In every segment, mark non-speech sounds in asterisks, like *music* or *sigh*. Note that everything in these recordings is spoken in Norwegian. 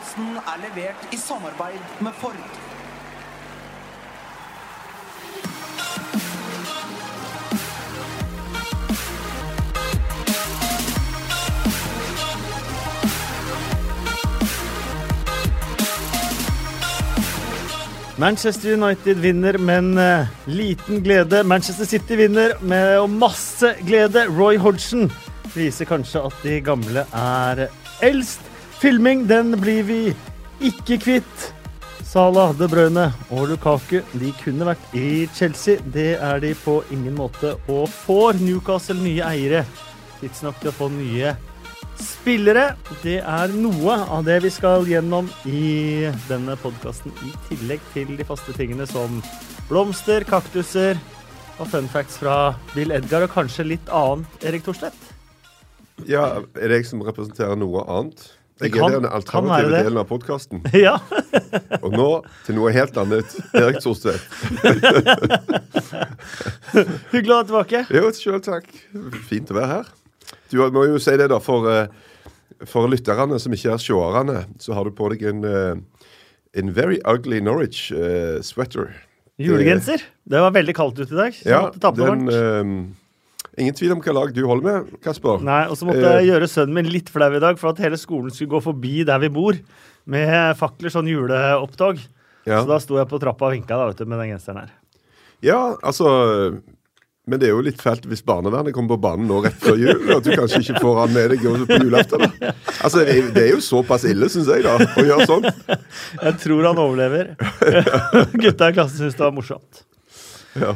Podkasten er levert i samarbeid med Ford. Manchester United vinner, men eh, liten glede. Manchester City vinner med masse glede. Roy Hodgson viser kanskje at de gamle er eldst. Filming, den blir vi ikke kvitt. Salah, De Bruyne og Lukaku de kunne vært i Chelsea. Det er de på ingen måte. Og får Newcastle nye eiere tidsnok til å få nye spillere. Det er noe av det vi skal gjennom i denne podkasten, i tillegg til de faste tingene som blomster, kaktuser og fun facts fra Bill Edgar, og kanskje litt annet, Erik Thorstvedt. Ja, er det jeg som representerer noe annet? Jeg kan- er den alternative det. delen av podkasten. *laughs* Ja. Og nå til noe helt annet. Erik Thorstvedt. *laughs* Hyggelig å ha deg tilbake. Jo, sjøl takk. Fint å være her. Du må jo si det, da, for, eh, for lytterne som ikke er seerne, så har du på deg en, eh, en very ugly Norwich uh, sweater. Julegenser. Det var veldig kaldt ute i dag. Så Ja, måtte ta på den Ingen tvil om hva lag du holder med, Kasper. Nei, og så måtte Eh, jeg gjøre sønnen min litt flau i dag, for at hele skolen skulle gå forbi der vi bor, med fakler, sånn juleopptog. Ja. Så da sto jeg på trappa og vinka da, vet du, med den genseren her. Ja, altså Men det er jo litt fælt hvis barnevernet kommer på banen nå rett før jul, og at du kanskje ikke får han med deg på julaften. da. Altså, Det er jo såpass ille, syns jeg, da, å gjøre sånn. Jeg tror han overlever. *laughs* Gutta i klassen syns det var morsomt. Ja.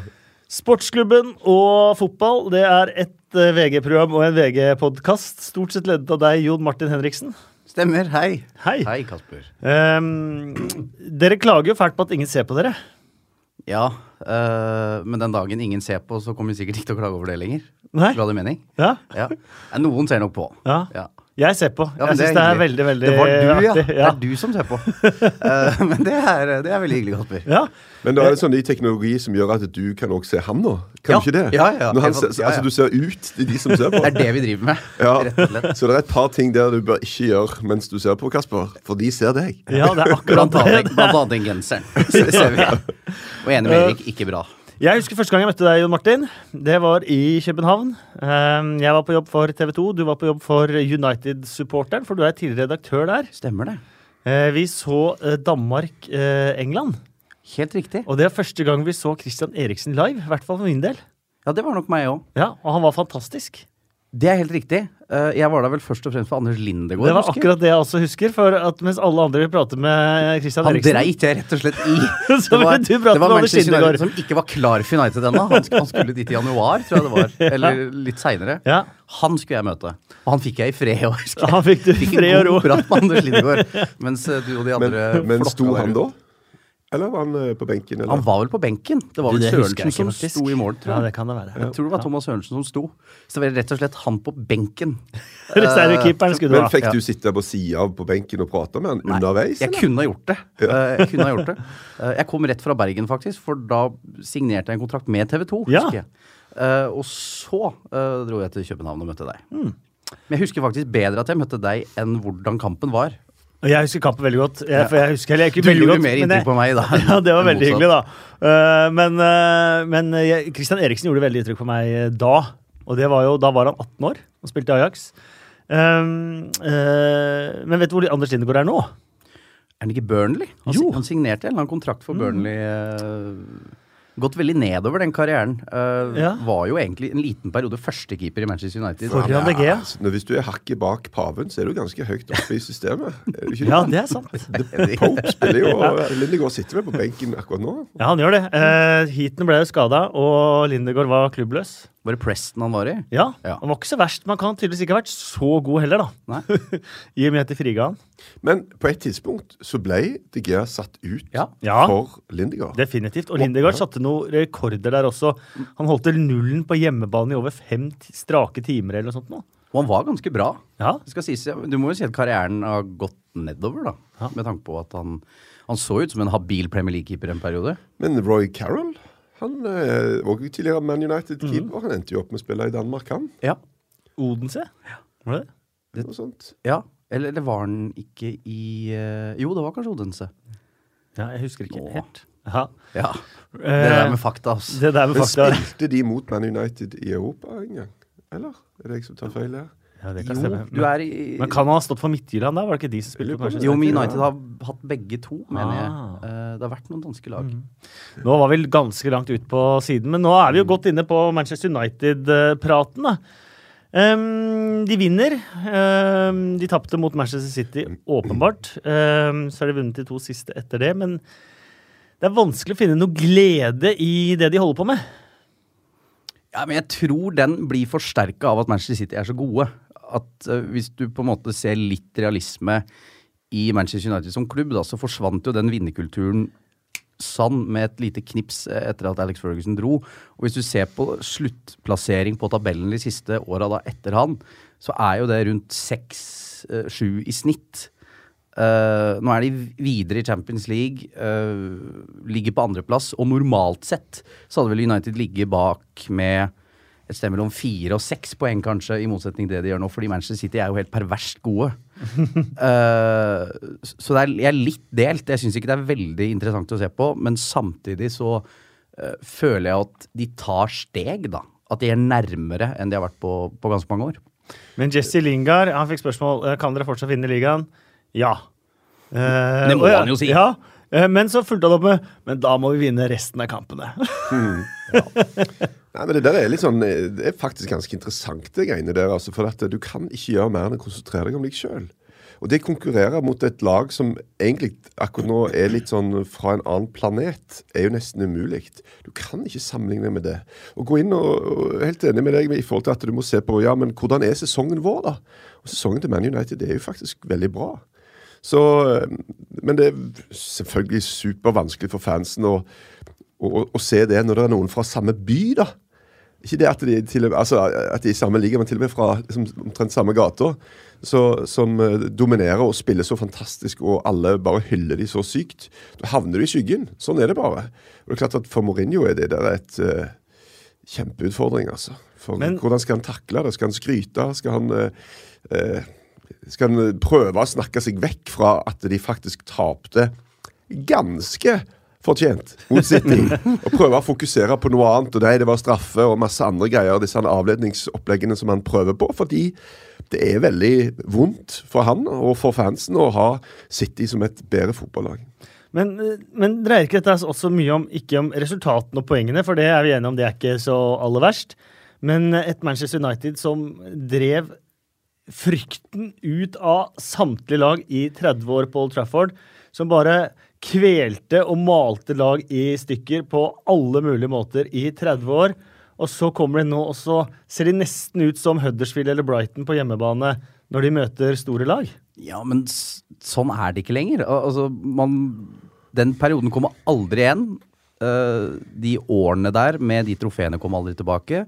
Sportsklubben og fotball, det er et eh, VG-program og en VG-podkast. Stort sett ledet av deg, Jon Martin Henriksen. Stemmer. Hei. Hei. Hei, Kasper. Um, dere klager jo fælt på at ingen ser på dere. Ja, øh, men den dagen ingen ser på, så kommer vi sikkert ikke til å klage over det lenger. Nei? Ga det mening? Ja? Ja. Noen ser nok på. ja. Ja. Jeg ser på. Ja, jeg syns det er veldig, veldig Det var du, ja. artig. Det er du som ser på. uh, *laughs* men det er, det er veldig hyggelig, Kasper. Ja. Men da er det sånn ny teknologi som gjør at du kan også se ham nå. Kan Ja. du ikke det? Ja, ja, han. Altså, du ser ut til de som ser på. *laughs* Det er det vi driver med, Ja. rett og slett. Så det er et par ting der du bør ikke gjøre mens du ser på, Kasper. For de ser deg. ja, det er akkurat Blant annet, det. blant annet den genseren. Så *laughs* det ser vi. Og enig med Erik, ikke bra. Jeg husker første gang jeg møtte deg, Jon Martin. Det var i København. Ehm, Jeg var på jobb for TV 2. Du var på jobb for United-supporteren, for du er tidligere redaktør der. Stemmer det. Eh, Vi så eh, Danmark-England. Helt riktig. Og det er første gang vi så Christian Eriksen live. I hvert fall for min del. Ja, det var nok meg òg. Ja, Og han var fantastisk. Det er helt riktig. Eh, Jeg var der vel først og fremst for Anders Lindegård. Det var husker akkurat det jeg også husker. For at mens alle andre prater med Christian Han Eriksen dreit jeg rett og slett i. *laughs* det var, du det var Anders Manchester. United som ikke var klar for United ennå. Han, han skulle dit i januar, tror jeg det var. *laughs* Eller litt seinere. Ja, Han skulle jeg møte. Og han fikk jeg i fred husker. Han fikk du i Fikk fred og ro. god prat med Anders Lindegård. *laughs* Mens eh, du og de andre men men sto han da? Eller var han eh, på benken? Eller? Han var vel på benken. Det var vel det Sørensen som faktisk. sto i mål, tror jeg. Ja, det kan det være. Jeg tror det var Thomas Sørensen som sto. Så det var rett og slett han på benken. *laughs* Reservekeeperen skulle du Men fikk du sitte på sida av på benken og prate med han Nei, underveis? Jeg eller? kunne ha gjort det. Eh, Jeg kunne ha gjort det. Eh, Jeg kom rett fra Bergen, faktisk, for da signerte jeg en kontrakt med TV 2. Ja. husker jeg. Eh, Og så eh, dro jeg til København og møtte deg. Mm. Men jeg husker faktisk bedre at jeg møtte deg enn hvordan kampen var. Jeg husker kampen veldig godt. Jeg, for jeg husker, eller, ikke Du gjorde godt, mer inntrykk jeg- på meg da. *laughs* Ja, det var veldig hyggelig, da. Uh, men uh, men jeg, Christian Eriksen gjorde veldig inntrykk på meg eh, da. Og det var jo, da var han 18 år og spilte i Ajax. Um, uh, men vet du hvor Anders Lindegård er nå? Er han ikke Burnley? Han, Jo. han signerte en eller annen kontrakt for Burnley. eh, Gått veldig nedover den karrieren. Uh, Ja. Var jo egentlig en liten periode førstekeeper i Manchester United. Ja, Foran ja. Altså, hvis du er hakket bak paven, så er du ganske høyt oppe i systemet. Er du ikke Ja, det er sant. *laughs* Pope spiller jo, og Lindegård sitter vel på benken akkurat nå. Ja, han gjør det. Uh, heaten ble skada, og Lindegård var klubbløs. Var det Preston han var i? Ja, Ja. Han var ikke så verst, men han kan tydeligvis ikke ha vært så god heller, da. Nei. *laughs* I og med at de friga han. Men på et tidspunkt så ble De Gea satt ut Ja. Ja. for Lindegard. Definitivt. Og Lindegard satte noen rekorder der også. Han holdt til nullen på hjemmebane i over fem strake timer eller noe sånt. Nå. Og han var ganske bra. Ja. Det skal sies, Du må jo si at karrieren har gått nedover, da. Ja. Med tanke på at han, han så ut som en habil Premier League-keeper en periode. Men Roy Carroll han eh, var jo tidligere Man Mhm. United-keeper. Han endte jo opp med å spille i Danmark, han. Ja. Odense? Ja. Var det det? Noe sånt. ja. Eller, eller var han ikke i uh, Jo, det var kanskje Odense. Ja, jeg husker ikke Nå. helt. Ja. Ja. Det Eh, der med fakta, altså. det der med Men fakta spilte de mot Man United i Europa en gang? Eller? Er det jeg som tar feil her? Ja, det kan Jo, stemme. du er Men kan han ha stått for Midtjylland da? Var det ikke de som spilte på Manchester Jo, men United? Har hatt begge to, mener. Ah. jeg. det har vært noen danske lag. Nå var vi ganske langt ut på siden, men nå er vi jo godt inne på Manchester United-praten. da. Um, de vinner. Um, de tapte mot Manchester City, åpenbart. Um, så har de vunnet de to siste etter det, men det er vanskelig å finne noe glede i det de holder på med. Ja, men jeg tror den blir forsterka av at Manchester City er så gode. At eh, hvis du på en måte ser litt realisme i Manchester United som klubb, da, så forsvant jo den vinnerkulturen sann med et lite knips eh, etter at Alex Ferguson dro. Og hvis du ser på sluttplassering på tabellen de siste åra etter han, så er jo det rundt seks-sju i snitt. Uh, nå er de videre i Champions League, uh, ligger på andreplass, og normalt sett så hadde vel United ligget bak med et sted mellom fire og seks poeng, kanskje, i motsetning til det de gjør nå, fordi Manchester City er jo helt perverst gode. uh, *laughs* så er, jeg er litt delt. Jeg syns ikke det er veldig interessant å se på, men samtidig så uh, føler jeg at de tar steg, da. At de er nærmere enn de har vært på, på ganske mange år. Men Jesse Lingard han fikk spørsmål eh, kan dere fortsatt vinne ligaen. Ja. Uh, Det må ja, han jo si. Ja, men så fulgte han opp med Men da må vi vinne resten av kampene. *laughs* Nei, men Det der er litt sånn, det er faktisk ganske interessant, det greiene der. altså, For at du kan ikke gjøre mer enn å konsentrere deg om deg sjøl. Og det konkurrerer mot et lag som egentlig akkurat nå er litt sånn fra en annen planet, er jo nesten umulig. Du kan ikke sammenligne med det. Og gå inn og, og helt enig med deg i forhold til at du må se på ja, men hvordan er sesongen vår, da? Og Sesongen til Man United er jo faktisk veldig bra. Så, men det er selvfølgelig supervanskelig for fansen å, å, å se det når det er noen fra samme by, da. Ikke det at de, til, altså, at de er i samme liga, men til og med fra liksom, omtrent samme gata. Som eh, dominerer og spiller så fantastisk, og alle bare hyller de så sykt. Da havner du i skyggen. Sånn er det bare. Og det er klart at For Mourinho er det der et uh, kjempeutfordring, altså. For Men- Hvordan skal han takle det? Skal han skryte? Skal han uh, uh, skal han prøve å snakke seg vekk fra at de faktisk tapte ganske fortjent mot City. og prøve å fokusere på noe annet. Og nei, det var straffe og masse andre greier. Disse avledningsoppleggene som han prøver på. Fordi det er veldig vondt for han og for fansen å ha City som et bedre fotballag. Men, men dreier ikke dette også mye om ikke om resultatene og poengene, for det er vi enige om, det er ikke så aller verst. Men et Manchester United som drev frykten ut av samtlige lag i 30 år på Old Trafford, som bare kvelte og malte lag i stykker på alle mulige måter i 30 år. Og så kommer de nå, og så ser de nesten ut som Huddersfield eller Brighton på hjemmebane når de møter store lag. Ja, men sånn er det ikke lenger. Al altså, man, den perioden kommer aldri igjen. Uh, de årene der med de trofeene kom aldri tilbake.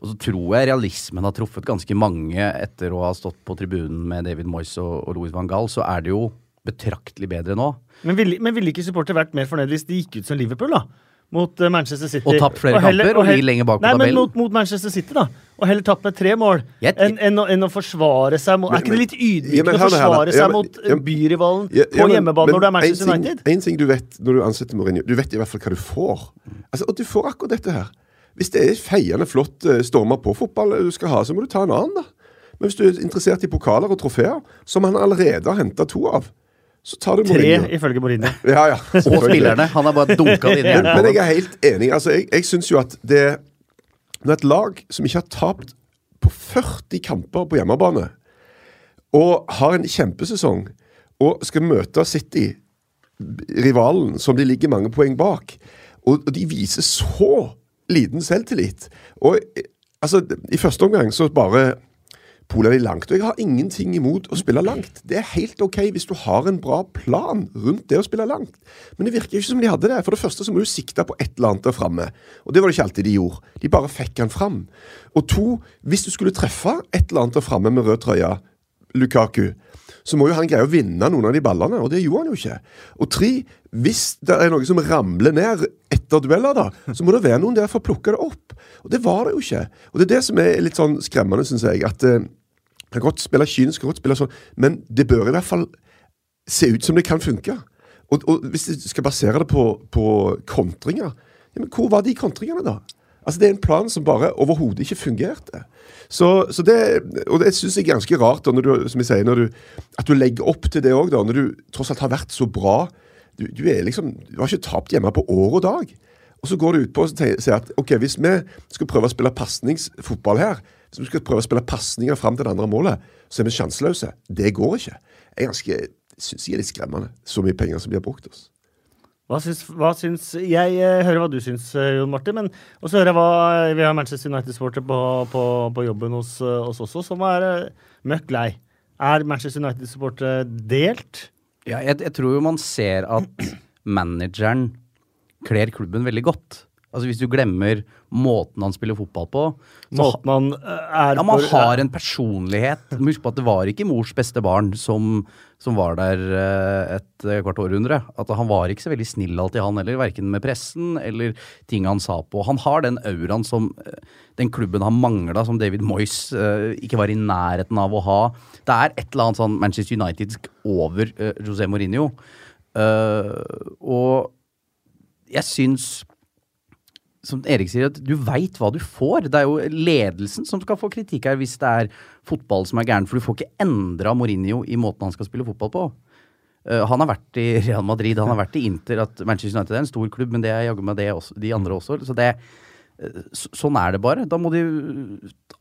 Og så tror jeg realismen har truffet ganske mange etter å ha stått på tribunen med David Moyes og, og Louis van Gaal. Så er det jo betraktelig bedre nå. Men ville, men ville ikke supporter vært mer fornøyd hvis de gikk ut som Liverpool, da? Mot eh, Manchester City. Og tapt flere kamper, og hell- lenge lenger bak på Nei, men tabellen. mot, mot Manchester City, da. Og heller tapt med tre mål enn en, å, enn å forsvare seg mot Men- Er ikke det litt ydmykende å forsvare her, seg Ja, men- mot ja, eh, byrivalen Ja, på ja, men- hjemmebane men når du er Manchester en ting, United? En ting du vet når du ansetter Mourinho, du vet i hvert fall hva du får. Altså, og du får akkurat dette her. Hvis det er feiende flott eh, stormer på fotball du skal ha, så må du ta en annen, da. Men hvis du er interessert i pokaler og trofeer, som han allerede har henta to av, så tar du Tre, ifølge Mourinho. *laughs* Ja, ja, Og spillerne. Han har bare dunka det inn i Men, men jeg er helt enig. Altså, jeg jeg syns jo at det Når et lag som ikke har tapt på 40 kamper på hjemmebane, og har en kjempesesong, og skal møte City, rivalen, som de ligger mange poeng bak, og, og de viser så liten selvtillit Og eh, altså, i første omgang så bare poler er langt. Og jeg har ingenting imot å spille langt. Det er helt OK hvis du har en bra plan rundt det å spille langt. Men det virker ikke som de hadde det. For det første så må du sikte på et eller annet der framme. Og det var det ikke alltid de gjorde. De bare fikk han fram. Og to, hvis du skulle treffe et eller annet der framme med rød trøye, Lukaku, så må jo han greie å vinne noen av de ballene, og det gjorde han jo ikke. Og tre, hvis det er noe som ramler ned etter dueller, da, så må det være noen der for å plukke det opp. Og det var det jo ikke. Og det er det som er litt sånn skremmende, syns jeg. at eh, Kan godt spille kynisk, godt spille sånn, men det bør i hvert fall se ut som det kan funke. Og, og hvis du skal basere det på, på kontringer, ja, men hvor var de kontringene, da? Altså, Det er en plan som bare overhodet ikke fungerte. Så, så det, og det syns jeg er ganske rart, da, du, som jeg sier, du, at du legger opp til det òg, når du tross alt har vært så bra. Du, du, liksom, du har ikke tapt hjemme på år og dag. Og så går du ut på og sier at ok, hvis vi skal prøve å spille pasningsfotball her, hvis vi skal prøve å spille pasninger fram til det andre målet, så er vi sjanseløse. Det går ikke. Jeg ganske, syns jeg er litt skremmende, så mye penger som blir brukt. oss. Hva syns, hva syns Jeg eh, hører hva du syns, eh, Jon Martin. Men også hører jeg hva Vi har Manchester United-sportere på, på, på, jobben hos eh, oss også, som er møkk lei. Er Manchester United-supportere delt? Ja, jeg, jeg, tror jo man ser at manageren kler klubben veldig godt. Altså Hvis du glemmer måten han spiller fotball på Måten han er Ja, Man har en personlighet. Husk på at det var ikke mors beste barn som, som var der et kvart århundre. At Han var ikke så veldig snill alltid, han heller. Verken med pressen eller ting han sa på. Han har den auraen som den klubben har mangla, som David Moyes ikke var i nærheten av å ha. Det er et eller annet sånn Manchester United over José Mourinho. Og jeg syns som Erik sier, at du veit hva du får. Det er jo ledelsen som skal få kritikk her hvis det er fotball som er gæren. For du får ikke endra Mourinho i måten han skal spille fotball på. Uh, han har vært i Real Madrid, han har vært i Inter. at Manchester United er en stor klubb, men det er jaggu meg det også, de andre også. Så det, uh, så, sånn er det bare. Da må de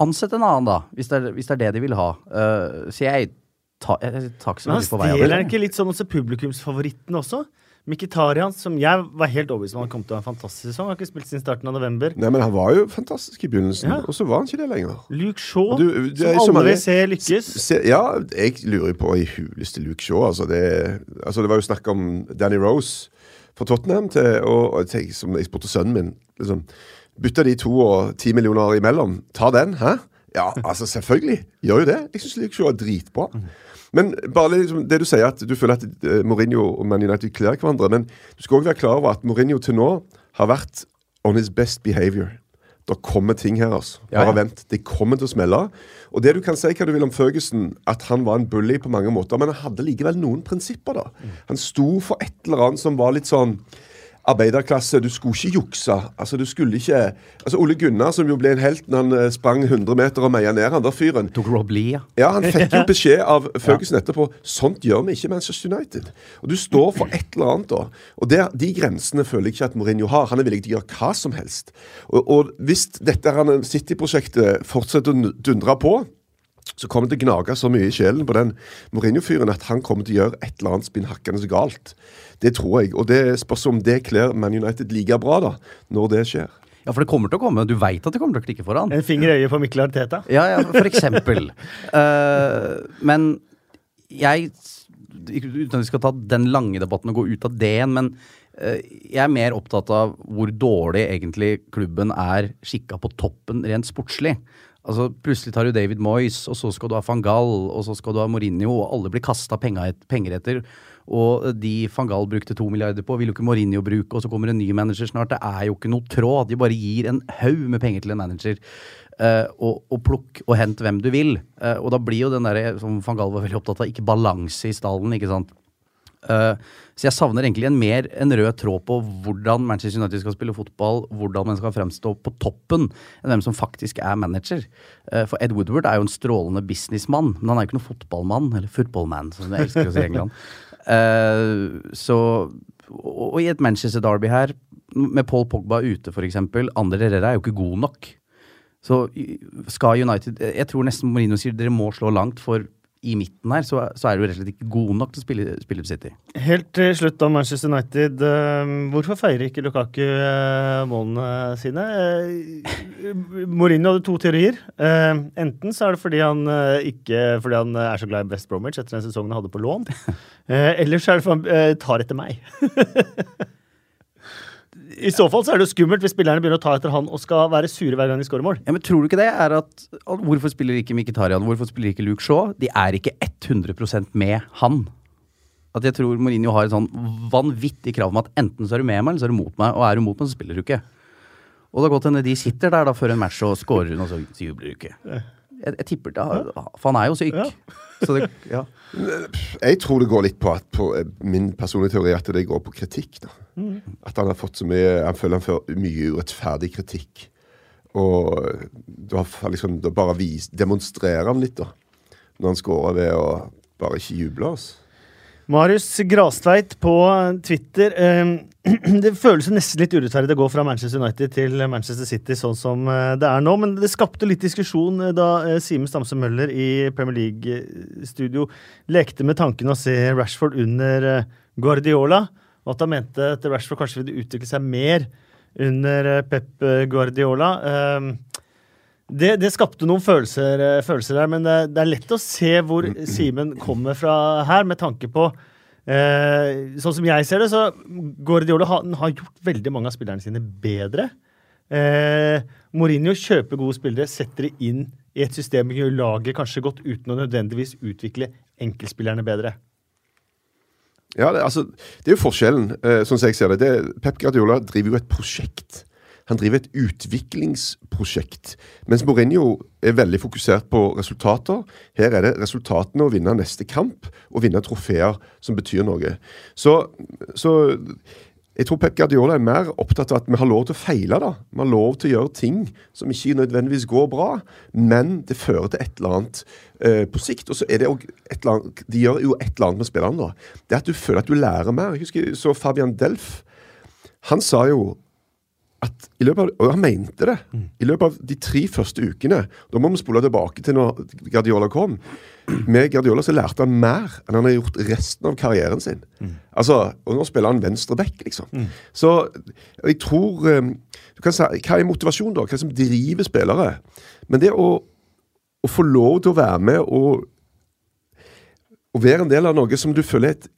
ansette en annen, da. Hvis det er, hvis det, er det, de vil ha. Uh, så jeg tar ikke så mye på vei av det. Men stjeler ikke litt sånn hos publikumsfavoritten også? Mkhitarian, som jeg var helt overbevist om han kom til å ha en fantastisk sesong. Han har ikke spilt siden starten av november. Nei, men Han var jo fantastisk i begynnelsen, ja. og så var han ikke det lenger. Luke Shaw, du, du, som alle vil se lykkes. Se, ja, jeg lurer på i huleste Luke Shaw. Altså det, altså det, var jo snakk om Danny Rose fra Tottenham, til, og, og til, som jeg spurte sønnen min liksom, Bytta de to og ti millioner imellom. Ta den, hæ? Ja, altså selvfølgelig. Gjør jo det. Jeg syns Luke Shaw er dritbra. Men bare liksom, det du sier, at du føler at uh, Mourinho og Man United kler hverandre. Men du skal òg være klar over at Mourinho til nå har vært on his best behavior. Det kommer ting her, altså. Bare ja, ja. vent. Det kommer til å smelle. Og det du kan si hva du vil om Ferguson, at han var en bully på mange måter, men han hadde likevel noen prinsipper, da. Mm. Han sto for et eller annet som var litt sånn arbeiderklasse. Du skulle ikke jukse. Altså, du skulle ikke Altså, Ole Gunnar, som jo ble en helt når han eh, sprang 100 meter og meia ned han der fyren Tok Rob Lee, ja. ja. Han fikk jo *laughs* beskjed av Føgesen etterpå sånt gjør vi ikke Manchester United. Og Du står for et eller annet, da. Og der, De grensene føler jeg ikke at Mourinho har. Han er villig til å gjøre hva som helst. Og, og hvis dette City-prosjektet fortsetter å dundre på så kommer det til å gnage så mye i sjelen på den Mourinho-fyren at han kommer til å gjøre et eller annet spinnhakkende galt. Det tror jeg. Og det spørs om det kler Man United like bra da, når det skjer. Ja, for det kommer til å komme. Du veit at det kommer til å klikke foran. En finger i øyet på Mikkel Arteta. Ja, ja, for eksempel. uh, *laughs* men jeg Uten at vi skal ta den lange debatten og gå ut av det igjen, men uh, jeg er mer opptatt av hvor dårlig egentlig klubben er skikka på toppen rent sportslig. Altså, Plutselig tar du David Moyes, og så skal du ha van Gaal, og så skal du ha Mourinho, og alle blir kasta penger etter. Og de van Gaal brukte to milliarder på, vil jo ikke Mourinho bruke, og så kommer en ny manager snart. Det er jo ikke noe tråd. De bare gir en haug med penger til en manager. Uh, og, og, plukk og hent hvem du vil. Uh, og da blir jo den der, som van Gaal var veldig opptatt av, ikke balanse i stallen. ikke sant? Uh, så jeg savner egentlig en mer en rød tråd på hvordan Manchester United skal spille fotball, hvordan man skal fremstå på toppen, enn hvem som faktisk er manager. Uh, for Ed Woodward er jo en strålende businessmann, men han er jo ikke noen fotballmann, eller footballman, som jeg elsker å si i England. *laughs* Uh, så Og i et Manchester Derby her, med Paul Pogba ute f.eks., Andre Herrera er jo ikke god nok. Så skal United Jeg tror nesten Mourinho sier dere må slå langt for i midten her, så, så, er du rett og slett ikke god nok til å spille, spille City. Helt til slutt om Manchester United. Uh, hvorfor feirer ikke Lukaku uh, målene sine? Uh, Mourinho hadde to teorier. enten så er det fordi han ikke fordi han er så glad i Best Bromwich etter den sesongen han hadde på lån. *laughs* eller så er det fordi han tar etter meg. *laughs* I så fall så er det jo skummelt hvis spillerne begynner å ta etter han og skal være sure hver gang de skårer mål. Ja, men tror du ikke det er at Hvorfor spiller ikke Mkhitarian? Hvorfor spiller ikke Luke Shaw? De er ikke 100% med han. At jeg tror Mourinho har et sånn vanvittig krav om at enten så er du med meg, eller så er du mot meg. Og er du mot meg, så spiller du ikke. Og det har gått hende de sitter der da før en match og scorer, og så jubler du ikke. Jeg, jeg tipper det. For han er jo syk. Ja. Så det, ja. Jeg tror det går litt på at på min personlige teori at det går på kritikk. da. At han har fått så mye Han føler han får mye urettferdig kritikk. Og da liksom da bare vis, demonstrerer han litt, da. Når han scorer ved å bare ikke juble. Altså. Marius Grastveit på Twitter. eh, *clears throat* Det føles nesten litt urettferdig å gå fra Manchester United til Manchester City sånn som eh, det er nå, men det skapte litt diskusjon eh, da eh, Simen Stamse Møller i Premier League-studio lekte med tanken å se Rashford under Guardiola, og at han mente at Rashford kanskje ville utvikle seg mer under eh, Pep Guardiola. Eh, det, det skapte noen følelser, eh, følelser der, men det, det er lett å se hvor Simen kommer fra her, med tanke på eh, Sånn som jeg ser det, så Guardiola har, har gjort veldig mange av spillerne sine bedre. Eh, Mourinho kjøper gode spillere, setter det inn i et system som gjør laget kanskje godt uten å nødvendigvis utvikle enkeltspillerne bedre. Ja, det, altså, det er jo forskjellen, eh, sånn som jeg ser det. det. Pep Guardiola driver jo et prosjekt. Han driver et utviklingsprosjekt. Mens Mourinho er veldig fokusert på resultater. Her er det resultatene å vinne neste kamp og vinne trofeer som betyr noe. Så, så jeg tror Pep Guardiola er mer opptatt av at vi har lov til å feile. da. Vi har lov til å gjøre ting som ikke nødvendigvis går bra, men det fører til et eller annet uh, på sikt. Og så er det jo et eller annet, De gjør jo et eller annet med spillerne. da. Det er at du føler at du lærer mer. Jeg husker så Fabian Delf. Han sa jo at i løpet av, Og han mente det. I løpet av de tre første ukene Da må vi spole tilbake til når Guardiola kom. Med Guardiola så lærte han mer enn han har gjort resten av karrieren sin. Altså, Og nå spiller han venstre back, liksom. Så jeg tror eh, kan si, Hva er motivasjon, da? Hva er det som driver spillere? Men det å, å få lov til å være med og, og være en del av noe som du føler er et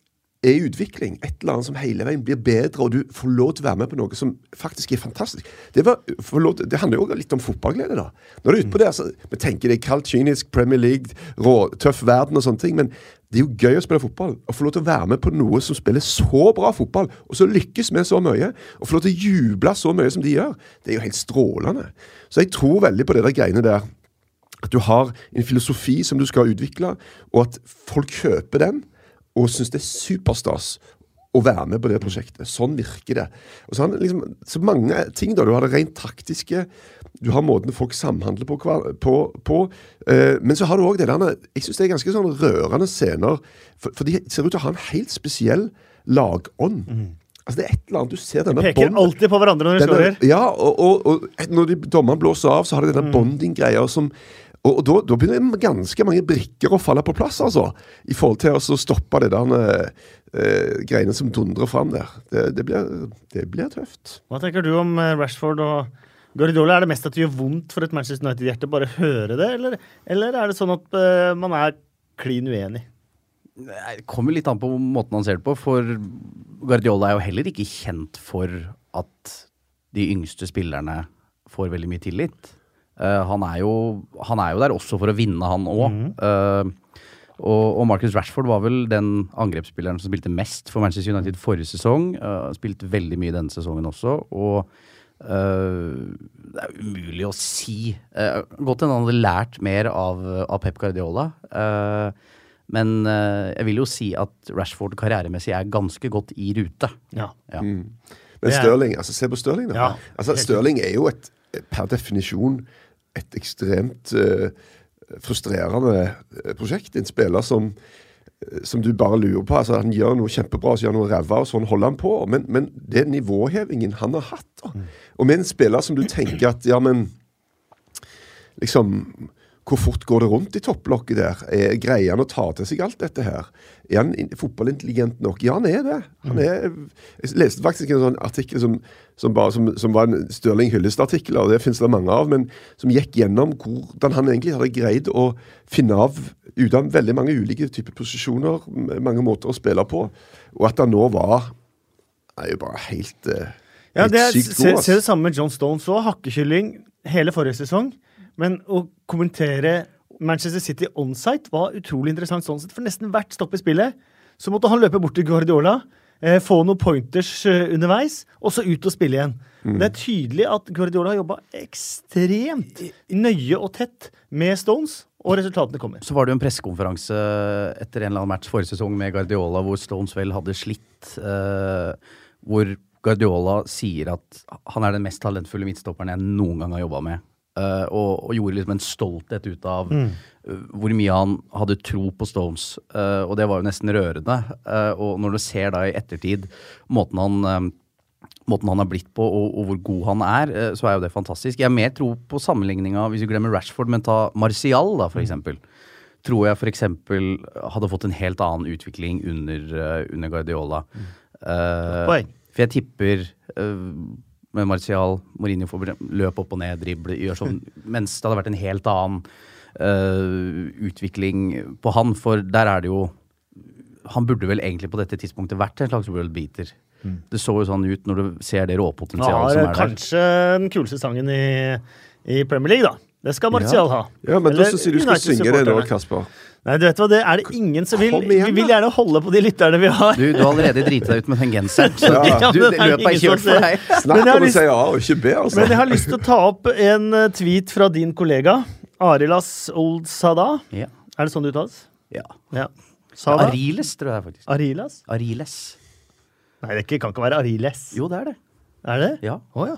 er i utvikling. Et eller annet som hele veien blir bedre, og du får lov til å være med på noe som faktisk er fantastisk. Det, var, lov det handler jo litt om fotballglede, da. Når du er ute på det, altså, Vi tenker det er kaldt, kynisk, Premier League, rå, tøff verden og sånne ting, men det er jo gøy å spille fotball. Å få lov til å være med på noe som spiller så bra fotball, og så lykkes med så mye. Og få lov til å juble så mye som de gjør. Det er jo helt strålende. Så jeg tror veldig på det der greiene der. At du har en filosofi som du skal utvikle, og at folk kjøper den og syns det er superstas å være med på det prosjektet. Sånn virker det. Og så, liksom, så mange ting. da, Du har det rent taktiske, du har måten folk samhandler på. på, på eh, men så har du òg det der Jeg syns det er ganske sånn rørende scener. For, for de ser ut til å ha en helt spesiell lagånd. Altså Det er et eller annet du ser denne De Peker bånd- alltid på hverandre når de skårer. ja, og, og, og når de, dommeren blåser av, så har de denne bonding-greia som Og, og da, da begynner ganske mange brikker å falle på plass, altså. I forhold til å stoppe det der eh, greiene som dundrer fram der. Det, det, blir, det blir tøft. Hva tenker du om eh, Rashford og Guardiola? Er det mest at det gjør vondt for et Manchester United-hjerte bare høre det, eller, eller er det sånn at eh, man er klin uenig? Det kommer litt an på måten han ser det på, for Guardiola er jo heller ikke kjent for at de yngste spillerne får veldig mye tillit. Eh, han, er jo, han er jo der også for å vinne, han òg. og, og Marcus Rashford var vel den angrepsspilleren som spilte mest for Manchester United forrige sesong. Uh, spilt veldig mye denne sesongen også. Og uh, det er umulig å si. Uh, godt hende han hadde lært mer av, av Pep Guardiola. Uh, men eh, jeg vil jo si at Rashford karrieremessig er ganske godt i rute. Ja. Ja. Men er- Stirling, altså se på Stirling, da. Ja, altså Stirling er jo et, per definisjon et ekstremt eh, frustrerende eh, prosjekt. En spiller som eh, som du bare lurer på. altså Han gjør noe kjempebra, så gjør han noe ræva, og sånn holder han på. Men, men det nivåhevingen han har hatt. da. Og med en spiller som du tenker at ja, men liksom hvor fort går det rundt i topplokket der? Er, greier han å ta til seg alt dette her? Er han fotballintelligent nok? Ja, han er det. Han er, jeg leste faktisk en sånn artikkel som, som, bare, som, som var en Stirling Hyllest-artikkel, og det finnes det mange av, men som gikk gjennom hvordan han egentlig hadde greid å finne av ut av veldig mange ulike typer posisjoner, mange måter å spille på, og at han nå var er jo bare helt, helt Ja, det er, sykt god. se se det samme med John Stones òg. Hakkekylling hele forrige sesong. Men å kommentere Manchester City onsite var utrolig interessant sånn sett. For nesten hvert stopp i spillet så måtte han løpe bort til Guardiola. eh, få noen pointers eh, underveis, og så ut og spille igjen. Mm. Det er tydelig at Guardiola har jobba ekstremt nøye og tett med Stones, og resultatene kommer. Så var det jo en pressekonferanse etter en eller annen match forrige sesong med Guardiola hvor Stones vel hadde slitt. eh, hvor Guardiola sier at han er den mest talentfulle midtstopperen jeg noen gang har jobba med. Eh, og, og gjorde liksom en stolthet ut av eh, hvor mye han hadde tro på Stones. Uh, og det var jo nesten rørende. Og når du ser da i ettertid måten han måten han har blitt på, og, og hvor god han er, så er jo det fantastisk. Jeg har mer tro på sammenligninga, hvis vi glemmer Rashford, men ta Martial, da, for eksempel. Tror jeg eksempel hadde fått en helt annen utvikling under, under Guardiola. Mm. Poeng. for jeg tipper med Martial, Mourinho får løpe løp opp og ned, drible, gjør sånn, *laughs* mens det hadde vært en helt annen uh, utvikling på han, for der er det jo han burde vel egentlig på dette tidspunktet vært en slags world beater. Det så jo sånn ut når du ser det råpotensialet som er der. kanskje den kuleste sangen i, i Premier League, da. Det skal Martial ha. Ja, men da Eller syns jeg du skal synge det nå, Kasper. Nei, du vet hva, det er det ingen som vil. Igjen, Vi vil gjerne holde på de lytterne vi har. Du, du har allerede driti deg ut med den genseren. Så *laughs* Ja. du, Ja, men det er løpet er kjørt for deg. Men Snakk jeg har om å lyst- si A og ikke B, altså. Men jeg har lyst til å ta opp en eh, tweet fra din kollega Arilas Old Sada. Ja. Er det sånn det uttales? ja. Ja. Sada? Ariles, tror jeg faktisk. Arilas? Ariles. Nei, det kan ikke være Ariles. Jo, det er det. Er det? Ja. Oh, ja.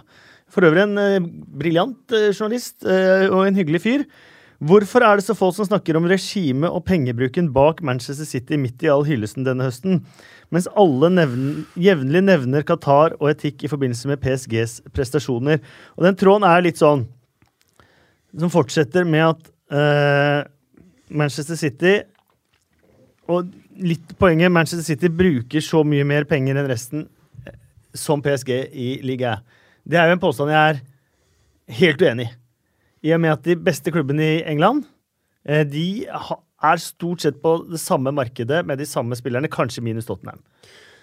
For øvrig en uh, briljant uh, journalist uh, og en hyggelig fyr. Hvorfor er det så få som snakker om regimet og pengebruken bak Manchester City midt i all hyllesten denne høsten, mens alle nevn jevnlig nevner Qatar og etikk i forbindelse med PSGs prestasjoner? Og den tråden er litt sånn Som fortsetter med at uh, Manchester City Og litt poenget Manchester City bruker så mye mer penger enn resten eh, som PSG i ligaen. Det er jo en påstand jeg er helt uenig i. I og med at de beste klubbene i England eh, de er stort sett på det samme markedet med de samme spillerne, kanskje minus Tottenham.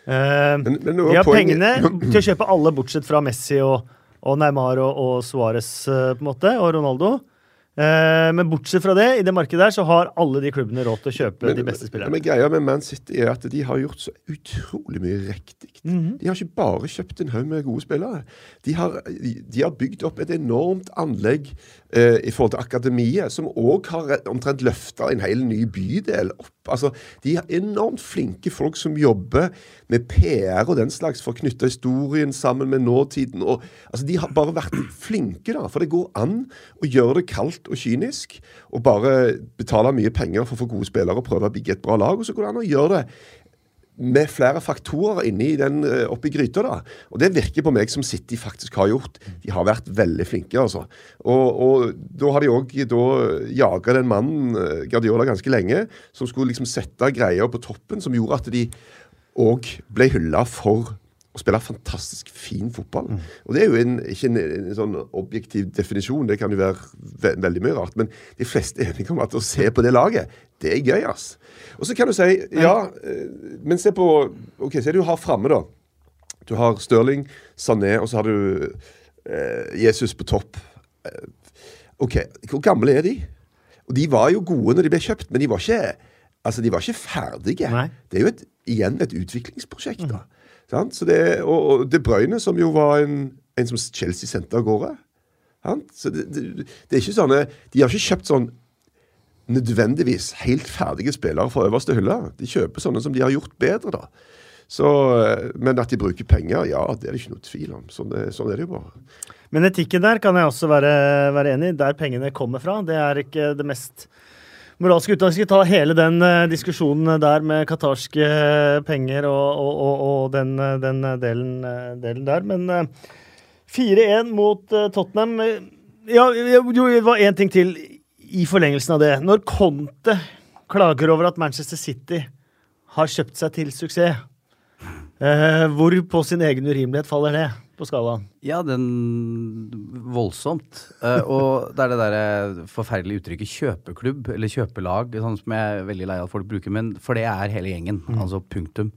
Eh, Men- men de har poenget- pengene *clears throat* til å kjøpe alle, bortsett fra Messi og, og Neymar og, og Suárez, eh, og Ronaldo. Men bortsett fra det, i det markedet der, så har alle de klubbene råd til å kjøpe de beste spillerne. Men greia med Man City er at de har gjort så utrolig mye riktig. Mhm. De har ikke bare kjøpt en haug med gode spillere. De har, de har bygd opp et enormt anlegg eh, i forhold til akademiet, som òg har omtrent løfta en hel ny bydel opp. Altså, de har enormt flinke folk som jobber med PR og den slags for å knytte historien sammen med nåtiden. Og, altså, de har bare vært flinke, da. For det går an å gjøre det kaldt og kynisk, og bare betale mye penger for å få gode spillere og prøve å bygge et bra lag. Og så går det an å gjøre det med flere faktorer inni den eh, oppi gryta. da. Og det virker på meg som City faktisk har gjort. De har vært veldig flinke, altså. Og, og da har de òg jaga den mannen, eh, Guardiola, ganske lenge, som skulle liksom sette greia på toppen, som gjorde at de òg ble hylla for å spille fantastisk fin fotball. Og Det er jo en, ikke en, en sånn objektiv definisjon, det kan jo være ve veldig mye rart. Men de fleste er enige om at å se på det laget, det er gøy, ass. Og så kan du si ja, eh, men se på OK, se du har framme, da. Du har Stirling, Sané, og så har du eh, Jesus på topp. Eh, OK, hvor gamle er de? Og De var jo gode når de ble kjøpt, men de var ikke, altså, de var ikke ferdige. Nei. Det er jo et, igjen et utviklingsprosjekt. da. Så det, og, og De Bruyne, som jo var en, en som Chelsea sendte av gårde. Så det, det, det er ikke sånne, De har ikke kjøpt sånn nødvendigvis helt ferdige spillere fra øverste hylle. De kjøper sånne som de har gjort bedre, da. Så, eh, men at de bruker penger, ja, det er det ikke noe tvil om. Sånn, er- sånn er det jo bare. Men etikken der kan jeg også være, være enig i. Der pengene kommer fra. Det er ikke det mest moralske at vi skal ta hele den eh, diskusjonen der med qatarske penger og, og, og, og den, eh, den delen, eh, delen der. Men eh, 4-1 mot eh, Tottenham eh, Ja, jo, det var én ting til i forlengelsen av det. Når Conte klager over at Manchester City har kjøpt seg til suksess, eh, hvor på sin egen urimelighet faller det på skalaen? Ja, den voldsomt. Eh, og det er det derre forferdelige uttrykket kjøpeklubb, eller kjøpelag, sånn som jeg er veldig lei av at folk bruker, men for det er hele gjengen. Altså punktum.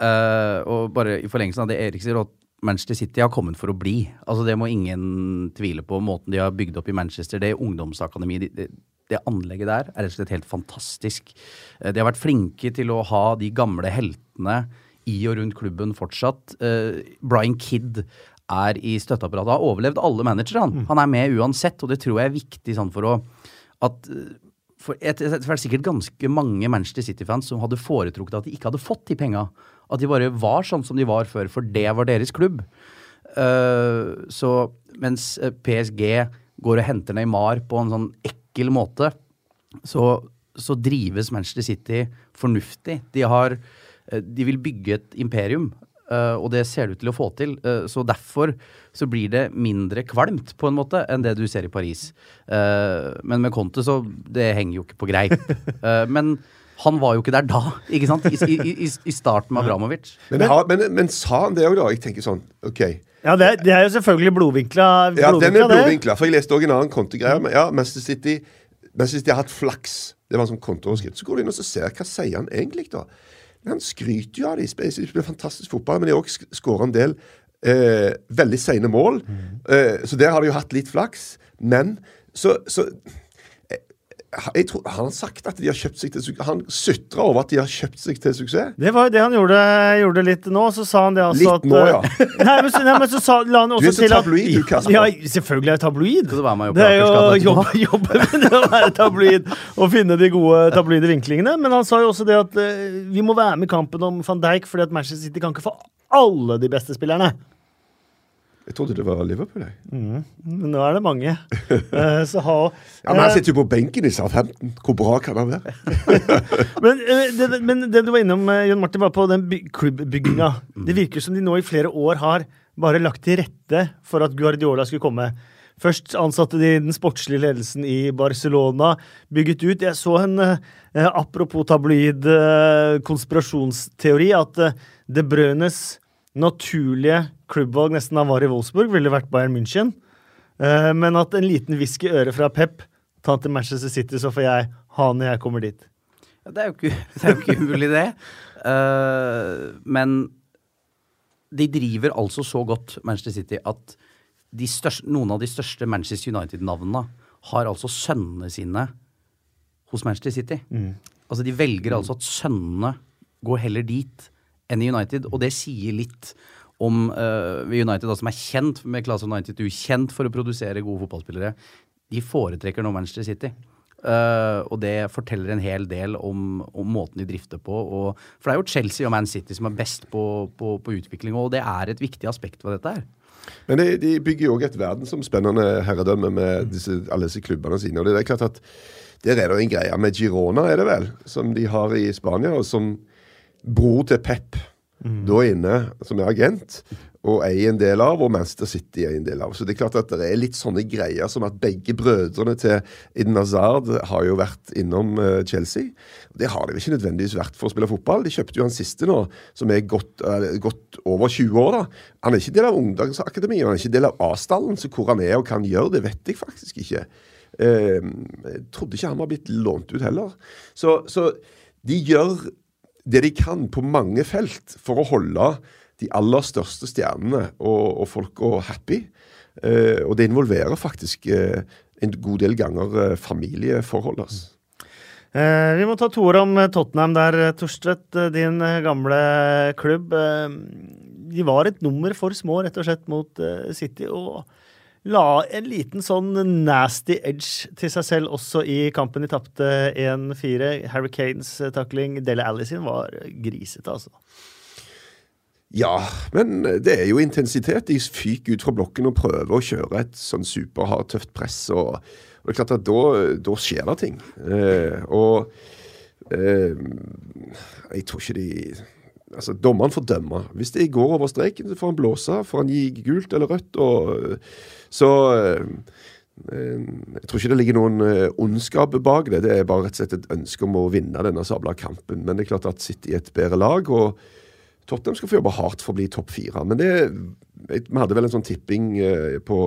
Uh, og bare i forlengelsen av det Erik sier, at Manchester City har kommet for å bli. Altså Det må ingen tvile på. Måten de har bygd opp i Manchester, det ungdomsakademi, det, det, det anlegget der er rett og slett helt fantastisk. Eh, De har vært flinke til å ha de gamle heltene i og rundt klubben fortsatt. Eh, Brian Kidd er i støtteapparatet. Har overlevd alle managere, han. Han er med uansett, og det tror jeg er viktig sånn for å at eh, for et, det er sikkert ganske mange Manchester City-fans som hadde foretrukket at de ikke hadde fått de penga. At de bare var sånn som de var før, for det var deres klubb. Uh, så mens PSG går og henter Neymar på en sånn ekkel måte, så, så drives Manchester City fornuftig. De har De vil bygge et imperium. Uh, og det ser det ut til å få til. Uh, så derfor så blir det mindre kvalmt, på en måte, enn det du ser i Paris. Men med Conte så Det henger jo ikke på greip. *laughs* men han var jo ikke der da, ikke sant? I, i, i, i starten med Abramovic. Men, men, men, men, sa han det òg, da? Jeg tenker sånn, OK. Ja, det, det er jo selvfølgelig blodvinkla. Ja, den er blodvinkla. For jeg leste òg en annen kontegreie. Ja, Manchester City Manchester City har hatt flaks. Det var en sånn kontoverskrift. Så går du inn og ser hva sier han egentlig, da. Han skryter jo av de spiller fantastisk fotball, men de har også skåra en del eh, veldig seine mål. Mm. Eh, så der har de jo hatt litt flaks. Men så, så jeg tror, Han har sagt at de har kjøpt seg til suksess. Han sutra over at de har kjøpt seg til suksess. Det var jo det han gjorde, gjorde litt nå. Så sa han det altså litt at nå, ja. *laughs* nei, men, nei, men så sa, la han også du er så tabloid, du, Kasper. Ja, selvfølgelig er jeg tabloid. Det er jo jobb, jobben min å være tabloid og finne de gode tabloide vinklingene. Men han sa jo også det at uh, vi må være med i kampen om van Dijk, fordi at Manchester City kan ikke få alle de beste spillerne. Jeg trodde det var Liverpool. Jeg. Men nå er det mange. uh, *laughs* så ha Ja, men Han eh, sitter jo på benken i Southampton. Hvor bra kan han være? *laughs* Men, uh, det, men det du var innom, Jon Martin, var på den by klubbbygginga. Det virker som de nå i flere år har bare lagt til rette for at Guardiola skulle komme. Først ansatte de den sportslige ledelsen i Barcelona, bygget ut. Jeg så en eh, apropos tabloid eh, konspirasjonsteori, at eh, De Brønes naturlige klubbvalg nesten han var i Wolfsburg, ville vært Bayern München. Eh, men at en liten hvisk i øret fra Pep, ta til Manchester City, så får jeg ha når jeg kommer dit. Det er jo ikke, *laughs* det er jo ikke umulig, det. Uh, men de driver altså så godt, Manchester City, at de største, noen av de største Manchester United-navnene har altså sønnene sine hos Manchester City. Altså De velger altså at sønnene går heller dit enn i United, og det sier litt om uh, United, da, som er kjent med Class of 92, kjent for å produsere gode fotballspillere. De foretrekker nå Manchester City. Uh, og det forteller en hel del om, om måten de drifter på. Og, for det er jo Chelsea og Man City som er best på, på, på utvikling, og det er et viktig aspekt ved dette her. Men de, de bygger jo òg et verdensomspennende herredømme med disse, alle disse klubbene sine. Og det er klart at der er det en greie med Girona, er det vel, som de har i Spania, og som bror til Pep da inne, som er agent, og eier en del av, og Manchester City er en del av. Så det er klart at det er litt sånne greier som at begge brødrene til Eden Hazard har jo vært innom eh, Chelsea. Det har de ikke nødvendigvis vært for å spille fotball. De kjøpte jo han siste nå, som er godt, eh, godt over 20 år. da. Han er ikke del av ungdomsakademiet, han er ikke del av A-stallen, så hvor han er og hva han gjør, det vet jeg faktisk ikke. Eh, jeg trodde ikke han var blitt lånt ut heller. Så, så de gjør det de kan på mange felt for å holde de aller største stjernene og, og folka happy. Eh, og det involverer faktisk eh, en god del ganger eh, familieforhold. Altså. Eh, vi må ta to ord om eh, Tottenham der, eh, Torstvedt. Din gamle klubb. De var et nummer for små, rett og slett, mot City. Og la en liten sånn nasty edge til seg selv også i kampen de tapte 1-4. Harry Kanes eh, takling, Dele Alli sin, var grisete, altså. Ja, men det er jo intensitet. De fyker ut fra blokken og prøver å kjøre et sånn superhardt, tøft press. Og, og det er klart at da, da skjer det ting. Eh, og eh, jeg tror ikke de Altså, Dommeren får dømme. Hvis det går over streken, så får han blåse. Får han gi gult eller rødt. Og, så eh, eh, jeg tror ikke det ligger noen eh, ondskap bak det. Det er bare rett og slett et ønske om å vinne denne sabla kampen. Men det er klart at City er et bedre lag. og Tottenham skal få jobbe hardt for å bli topp fire. Men det, vi hadde vel en sånn tipping eh, på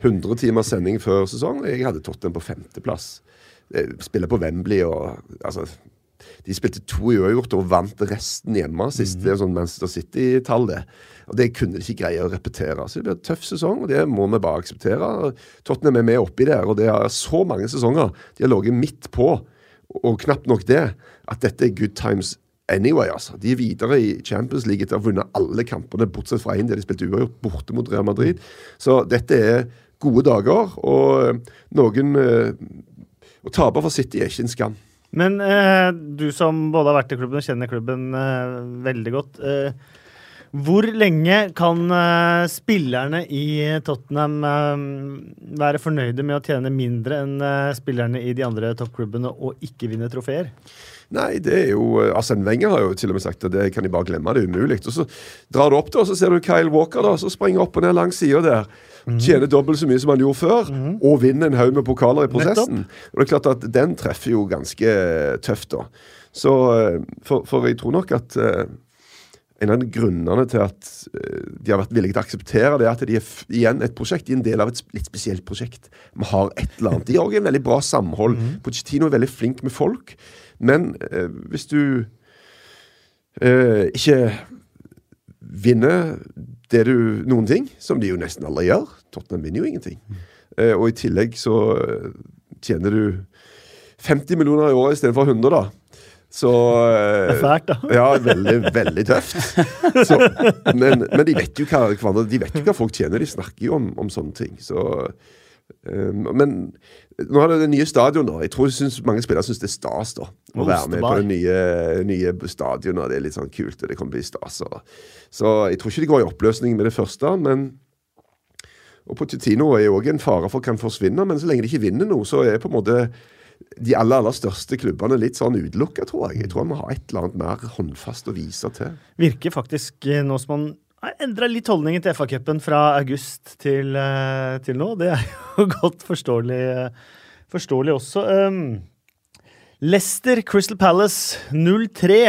100 timers sending før sesong. Jeg hadde Tottenham på femteplass. Eh, Spiller på Wembley og altså, De spilte to uavgjort og vant resten hjemme sist. Det er sånn Manchester City-tall, det. Og Det kunne de ikke greie å repetere. Så det blir en tøff sesong, og det må vi bare akseptere. Tottenham er med oppi der, og det er så mange sesonger. De har ligget midt på, og knapt nok det, at dette er good times anyway, altså. De er videre i Champions League etter å ha vunnet alle kampene, bortsett fra én der de spilte uavgjort, borte mot Real Madrid. Så dette er gode dager, og eh, noen eh, Å tape for City er ikke en skam. Men eh, du som både har vært i klubben og kjenner klubben eh, veldig godt. Eh, hvor lenge kan eh, spillerne i Tottenham eh, være fornøyde med å tjene mindre enn eh, spillerne i de andre toppklubbene og ikke vinne trofeer? Nei, det er jo Arsen Arsene Wenger har jo til og med sagt at det kan de bare glemme. Det er umulig. Og så drar du opp, da, og så ser du Kyle Walker da, som springer opp og ned langs sida der. Tjener dobbelt så mye som han gjorde før, og vinner en haug med pokaler i prosessen. Og det er klart at Den treffer jo ganske eh, tøft, da. Så eh, For, for jeg tror nok at eh, en av grunnene til at eh, de har vært villige til å akseptere det, er at de er igjen et prosjekt, de er en del av et litt spesielt prosjekt. Vi har et eller annet. De har òg en veldig bra samhold. Pochettino er veldig flink med folk. Men eh, hvis du eh, ikke vinner det du noen ting, som de jo nesten aldri gjør Tottenham vinner jo ingenting. Eh, og i tillegg så eh, tjener du 50 millioner i året istedenfor 100, da. Så eh, Det er fælt, da. Ja, veldig, veldig tøft. Så, men, men de vet jo hva, de vet jo hva folk tjener. De snakker jo om, om sånne ting. Så, men nå har det det nye stadionet. Jeg tror synes, mange spillere syns det er stas da, å være med på det nye, nye stadionet. Det er litt sånn kult, og det kan bli stas. Så jeg tror ikke det går i oppløsning med det første. men og Pochettino er jo òg en fare for kan forsvinne, men så lenge de ikke vinner noe, så er på en måte de aller aller største klubbene litt sånn utelukka, tror jeg. Jeg tror vi har et eller annet mer håndfast å vise til. Virker faktisk eh, nå som man har endra litt holdningen til FA-cupen fra august til, eh, til nå. Det er jo *laughs* godt forståelig, eh, forståelig også. Um, Leicester Crystal Palace 0-3.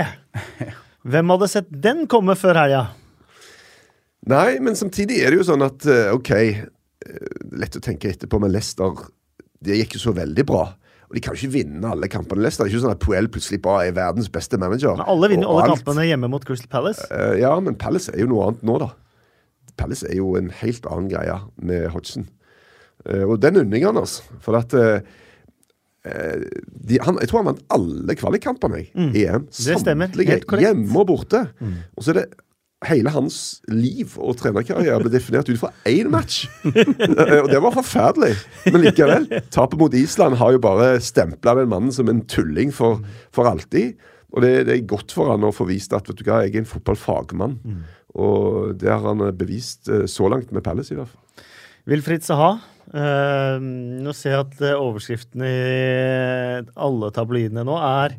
Hvem hadde sett den komme før helga? Nei, men samtidig er det jo sånn at eh, OK, lett å tenke etterpå, men Leicester det gikk jo så veldig bra. Og de kan jo ikke vinne alle kampene. Leicester det er ikke sånn at Puel plutselig bare er verdens beste manager. Men alle vinner jo alle alt. kampene hjemme mot Crystal Palace. Uh, ja, men Palace er jo noe annet nå, da. Palace er jo en helt annen greie med Hodgson. Uh, og den unner jeg han, altså. For at eh, de, han, Jeg tror han vant alle kvalikkampene jeg, i EM. Mm. Stemmer. Samtlige. Mm. Hjemme og borte. Og så er det hele hans liv og trenerkarriere ble definert ut fra én match. Eh, og det var forferdelig. Men likevel. Tapet mot Island har jo bare stempla den mannen som en tulling for, for alltid. Og det, det er godt for han å få vist at vet du hva, jeg er en fotballfagmann. Og det har han eh, bevist eh, så langt med Palace, i hvert fall. Wilfried Saha. eh, nå ser jeg at overskriftene overskriften i alle tabloidene nå er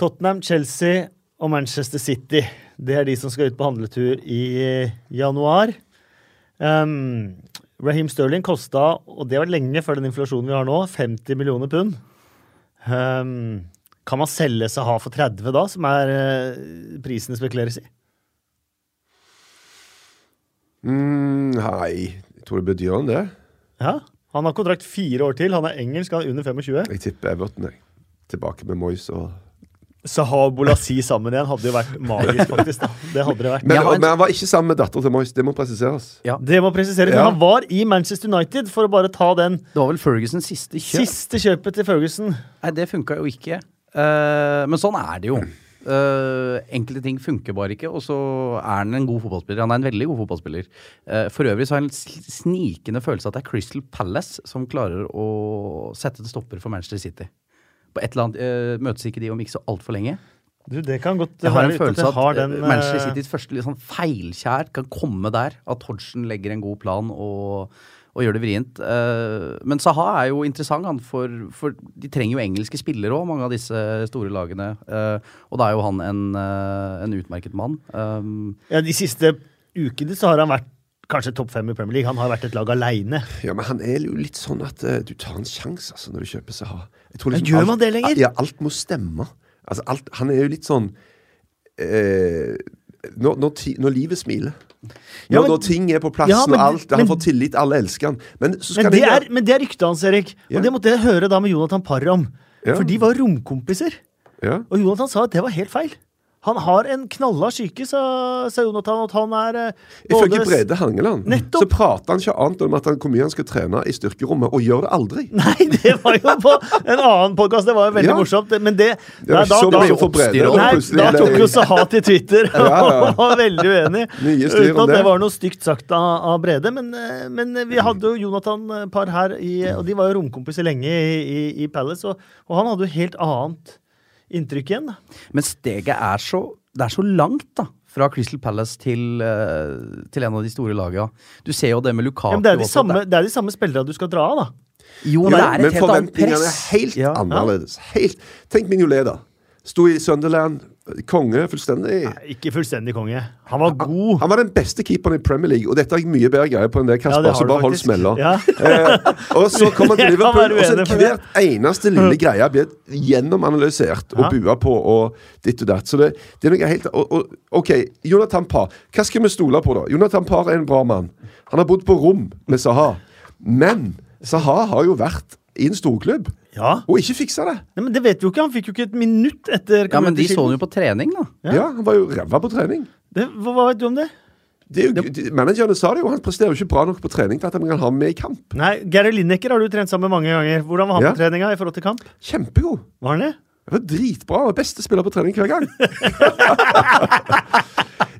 Tottenham, Chelsea og Manchester City. Det er de som skal ut på handletur i eh, januar. Um, Raheem Sterling kosta, og det var lenge før den inflasjonen vi har nå, 50 millioner pund. Um, kan man selge Saha for 30 da, som er uh, prisen det spekuleres i? Mm, nei, jeg tror det betyr enn det. Ja. Han har kontrakt fire år til. Han er engelsk, han er under 25. Jeg tipper Everton, jeg. Tilbake med Moyes og Saha og Bolasi sammen igjen hadde jo vært magisk, faktisk. da. Det hadde det vært. men, en- men han var ikke sammen med datteren til Moyes, det må presiseres. Det må presiseres. Ja. Men han var i Manchester United for å bare ta den Det var vel Fergusons siste kjøp. siste kjøpet til Ferguson. Nei, det funka jo ikke. Uh, men sånn er det jo. Uh, enkelte ting funker bare ikke, og så er han en god fotballspiller. Han er en veldig god fotballspiller. Uh, for øvrig så har jeg en snikende følelse at det er Crystal Palace som klarer å sette en stopper for Manchester City. På et eller annet uh, Møtes ikke de om ikke så altfor lenge? Du, det kan godt Jeg har en være følelse jeg at har den, eh, Manchester eh, Citys første litt sånn feilskjær kan komme der. At Hodgson legger en god plan og, og gjør det vrient. Eh, men Saha er jo interessant, han, for, for de trenger jo engelske spillere òg, mange av disse store lagene. Eh, og da er jo han en, eh, en utmerket mann. Um, ja, De siste ukene så har han vært kanskje topp fem i Premier League. Han har vært et lag aleine. Ja, men han er jo litt sånn at eh, du tar en sjanse altså, når du kjøper Saha. Tror Ja, gjør man det lenger? Ja, alt må stemme. Altså, alt, han er jo litt sånn eh, når, når, ti, når livet smiler. Når, Ja, men- når ting er på plassen Ja, men- og alt, han men- får tillit, alle elsker han. Men Men det, er, men det er ryktet hans, Erik. Ja. Og det måtte jeg høre da med Jonathan Parr om. Ja. For de var romkompiser. ja. Og Jonathan sa at det var helt feil. Han har en knalla psyke, sa, sa Jonathan. At han er eh, Ifølge Brede Hangeland Nettopp. så prater han ikke annet om at han, hvor mye han skal trene i styrkerommet, og gjør det aldri. Nei, det var jo på en annen podkast. Det var jo veldig Ja. morsomt. Men det, Det Nei, ikke så da, mye for Brede. og Nei, da tok jo Sahat i Twitter Ja, ja. *laughs* og var veldig uenig. Uten at det det. var noe stygt sagt av, av Brede. Men, eh, men vi hadde jo Jonathan et par her, i, og de var jo romkompiser lenge i, i, i Palace. Og, og han hadde jo helt annet inntrykk igjen. Men steget er så Det er så langt, da. Fra Crystal Palace til, eh, til en av de store lagene. Du ser jo det med Lukaku Ja, men det, er de også, samme, det er de samme spillerne du skal dra av, da. Jo, Men, det er men et helt annet forventningene er helt Ja. annerledes. Helt. Tenk Mignolet, da. Sto i Sunderland. Konge. Fullstendig. Nei, Ikke fullstendig konge. Han var god. Han var den beste keeperen i Premier League, og dette har jeg mye bedre greie på enn det Ja, Kasper. det så bare hold smella. Ja. Eh, og så kom han til Liverpool, og så hver eneste lille *laughs* greie blir gjennomanalysert og Ja. bua på og ditt og datt. Så det, det er noe helt og, og, OK, Jonathan Parr. Hva skal vi stole på, da? Jonathan Parr er en bra mann. Han har bodd på rom med Saha. Men Saha har jo vært i en storklubb ja. og ikke fiksa det. Nei, men det vet vi jo ikke. Han fikk jo ikke et minutt etter Ja, men de så han jo på trening, da. Ja. Ja, Han var jo ræva på trening. Det, hva, hva vet du om det? Det er jo, de, managerne sa det jo, han presterer jo ikke bra nok på trening til at han kan ha med i kamp. Nei, Gary Lineker har du trent sammen med mange ganger. Hvordan var han Ja. på treninga i forhold til kamp? Kjempegod. Var han det? Det var dritbra. Han var Beste spiller på trening hver gang. *laughs*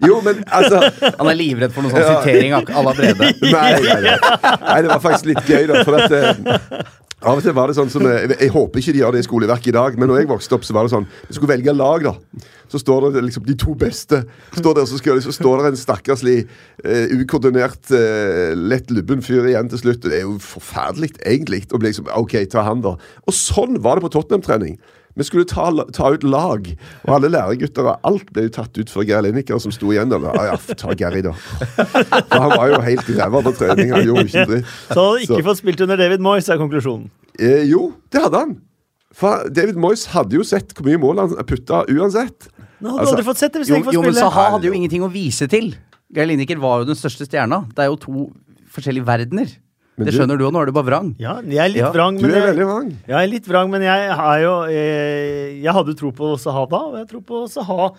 jo, men altså Han er livredd for noen sånn sitering à la Brede. *laughs* Nei, nei, nei. nei, det var faktisk litt gøy, da. For at eh, av og til var det sånn som jeg, Jeg håper ikke de gjør det i skoleverket i dag, men når jeg vokste opp, så var det sånn Vi skulle velge lag, da. Så står det liksom de to beste. Står der, så, skal, så står det en stakkarslig, uh, ukoordinert, uh, lett lubben fyr igjen til slutt. Det er jo forferdelig, egentlig. å bli liksom, OK, ta han, da. Og sånn var det på Tottenham-trening. Vi skulle ta, ta ut lag, og alle læregutter og alt ble jo tatt ut for Geir Lineker, som sto igjen der. Ja, ja, ta Gary, da. For han var jo helt ræva på trening. Han gjorde ikke dritt. Så han hadde ikke Så- fått spilt under David Moyes, er konklusjonen. Eh, jo, det hadde han. For David Moyes hadde jo sett hvor mye mål han putta uansett. Nå hadde Altså, du aldri fått sett det hvis Jo, han ikke jo, men. Saha hadde jo ingenting å vise til. Geir Lineker var jo den største stjerna. Det er jo to forskjellige verdener. Men det skjønner du òg, nå er du bare vrang. Ja, jeg er litt Ja, vrang, Du er veldig vrang. jeg er litt vrang, men jeg er jo Jeg, Jeg hadde tro på Saha da, og jeg tror på Saha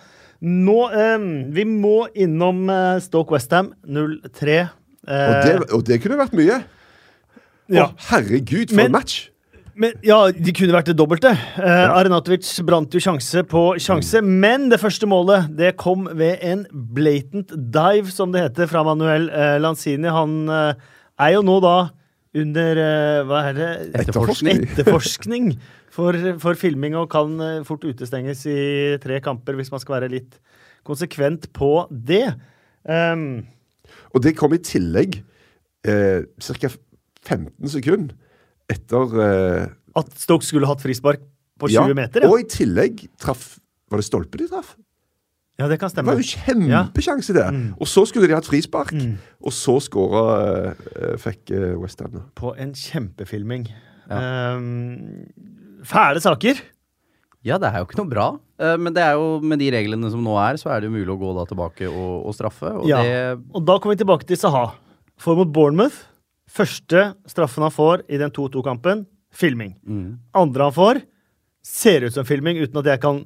nå. Eh, vi må innom eh, Stoke Westham 0-3. Eh, Og det, og det kunne vært mye. ja. Å, herregud, for Men- en match! Men, ja, de kunne vært det dobbelte. Eh, Arenatovic brant jo sjanse på sjanse, men det første målet det kom ved en blatant dive, som det heter, fra Manuel eh, Lanzini. Han eh, er jo nå da under eh, Hva er det? Etterforskning. Etterforskning for, for filming, og kan eh, fort utestenges i tre kamper hvis man skal være litt konsekvent på det. Um, Og det kom i tillegg eh, ca. 15 sekunder etter eh, at Stoke skulle hatt frispark på 20 ja, meter, ja. Og i tillegg traff Var det stolpe de traff? Ja. Det kan stemme. Det var jo kjempesjanse der. Mm. Og så skulle de hatt frispark. Og så skåra uh, fikk uh, Westham. på en kjempefilming. Um, fæle saker. Ja, det er jo ikke noe bra. Eh, Men det er jo med de reglene som nå er, så er det jo mulig å gå da tilbake og, og straffe. Og Ja. det Og da kommer vi tilbake til Saha. For mot Bournemouth, første straffen han får i den 2-2-kampen, filming. mm. Andre han får, ser ut som filming, uten at jeg kan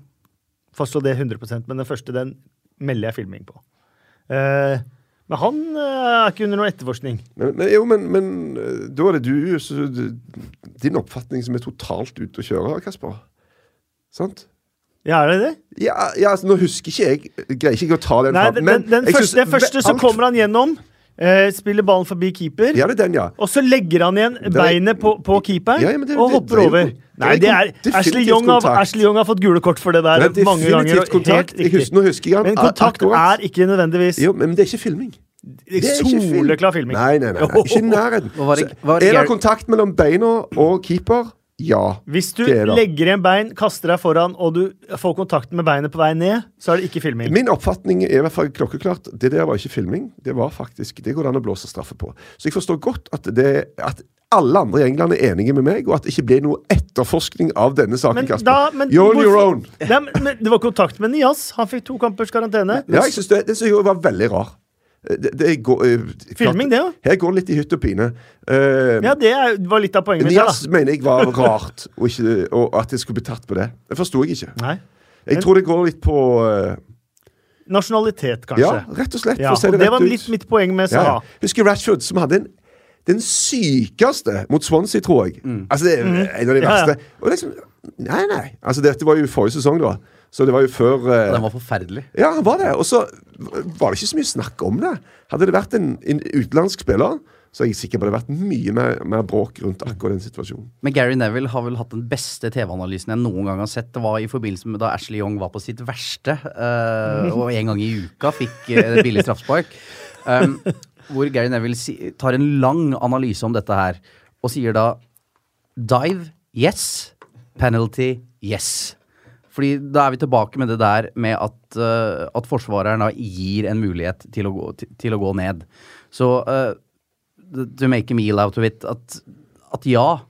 fastslå det 100% men den første den melder jeg filming på. Eh, men han eh, er ikke under noe etterforskning. Men, men, jo, men, men eh, da er det du så, Din oppfatning som er totalt ute å kjøre, Kasper. Sant? Ja, er det det? Ja, ja altså, nå husker ikke jeg Greier ikke å ta den Nei, fram, den, den, den første, den første så kommer han gjennom, eh, spiller ballen forbi keeper. Ja, det er den, ja. Og så legger han igjen er- beinet på, på keeperen Ja, ja, det- og hopper det det, over. er Nei, det er Ashley Young, har. Ashley Young har fått gule kort for det der Det mange ganger. og kontakt. Helt husker, nå husker jeg Men kontakt akkurat. er ikke nødvendigvis Jo, men det er ikke filming. Det er soleklar filming. Nei, nei, nei. nei. Ikke i nærheten. Er det kontakt mellom beina og keeper? Ja. Hvis du er legger igjen bein, kaster deg foran, og du får kontakten med beinet på vei ned, så er det ikke filming. Min oppfatning er i hvert fall klokkeklart. Det der var ikke filming. Det var faktisk, det går det an å blåse straffe på. Så jeg forstår godt at, det, at alle andre i England er enige med meg, og at det ikke blir noe etterforskning av denne saken, Men Kasper. da- men You're on your own. det, men, men det var kontakt med Nias. Han fikk to kampers karantene. Ja, jeg synes det, det synes jeg var veldig rar. Det, det går, eh, klart- Filming, det jo. Her går det litt i hytt og pine. Uh, Ja, det er, var litt av poenget mitt. Jazz mener jeg var rart, og, ikke, og at jeg skulle bli tatt på det. Det forsto jeg ikke. Nei. Jeg tror det går litt på uh, Nasjonalitet, Ja, rett og slett. Ja, for å si og det det rett var ut. litt mitt poeng med Ja, ja. Husker Ratchford, som hadde en, den sykeste mot Swansea, tror jeg. Altså, det er en av de verste. Ja. Og liksom, nei, nei. Altså, dette var jo forrige sesong, da. Så det var jo før eh, Den var forferdelig. Ja, han var det. Og så var det ikke så mye snakk om det. Hadde det vært en, en utenlandsk spiller, så er jeg sikker på det har vært mye mer, mer bråk rundt akkurat den situasjonen. Men Gary Neville har vel hatt den beste TV-analysen jeg noen gang har sett. Det var i forbindelse med da Ashley Young var på sitt verste, eh, og en gang i uka fikk uh, billig straffespark. Um, hvor Gary Neville si, tar en lang analyse om dette her, og sier da Dive, yes. Penalty, yes. Fordi da er vi tilbake med det der med at, uh, at forsvareren da gir en mulighet til å gå, til, til å gå ned. Så uh, to make a meal out of it at, at ja,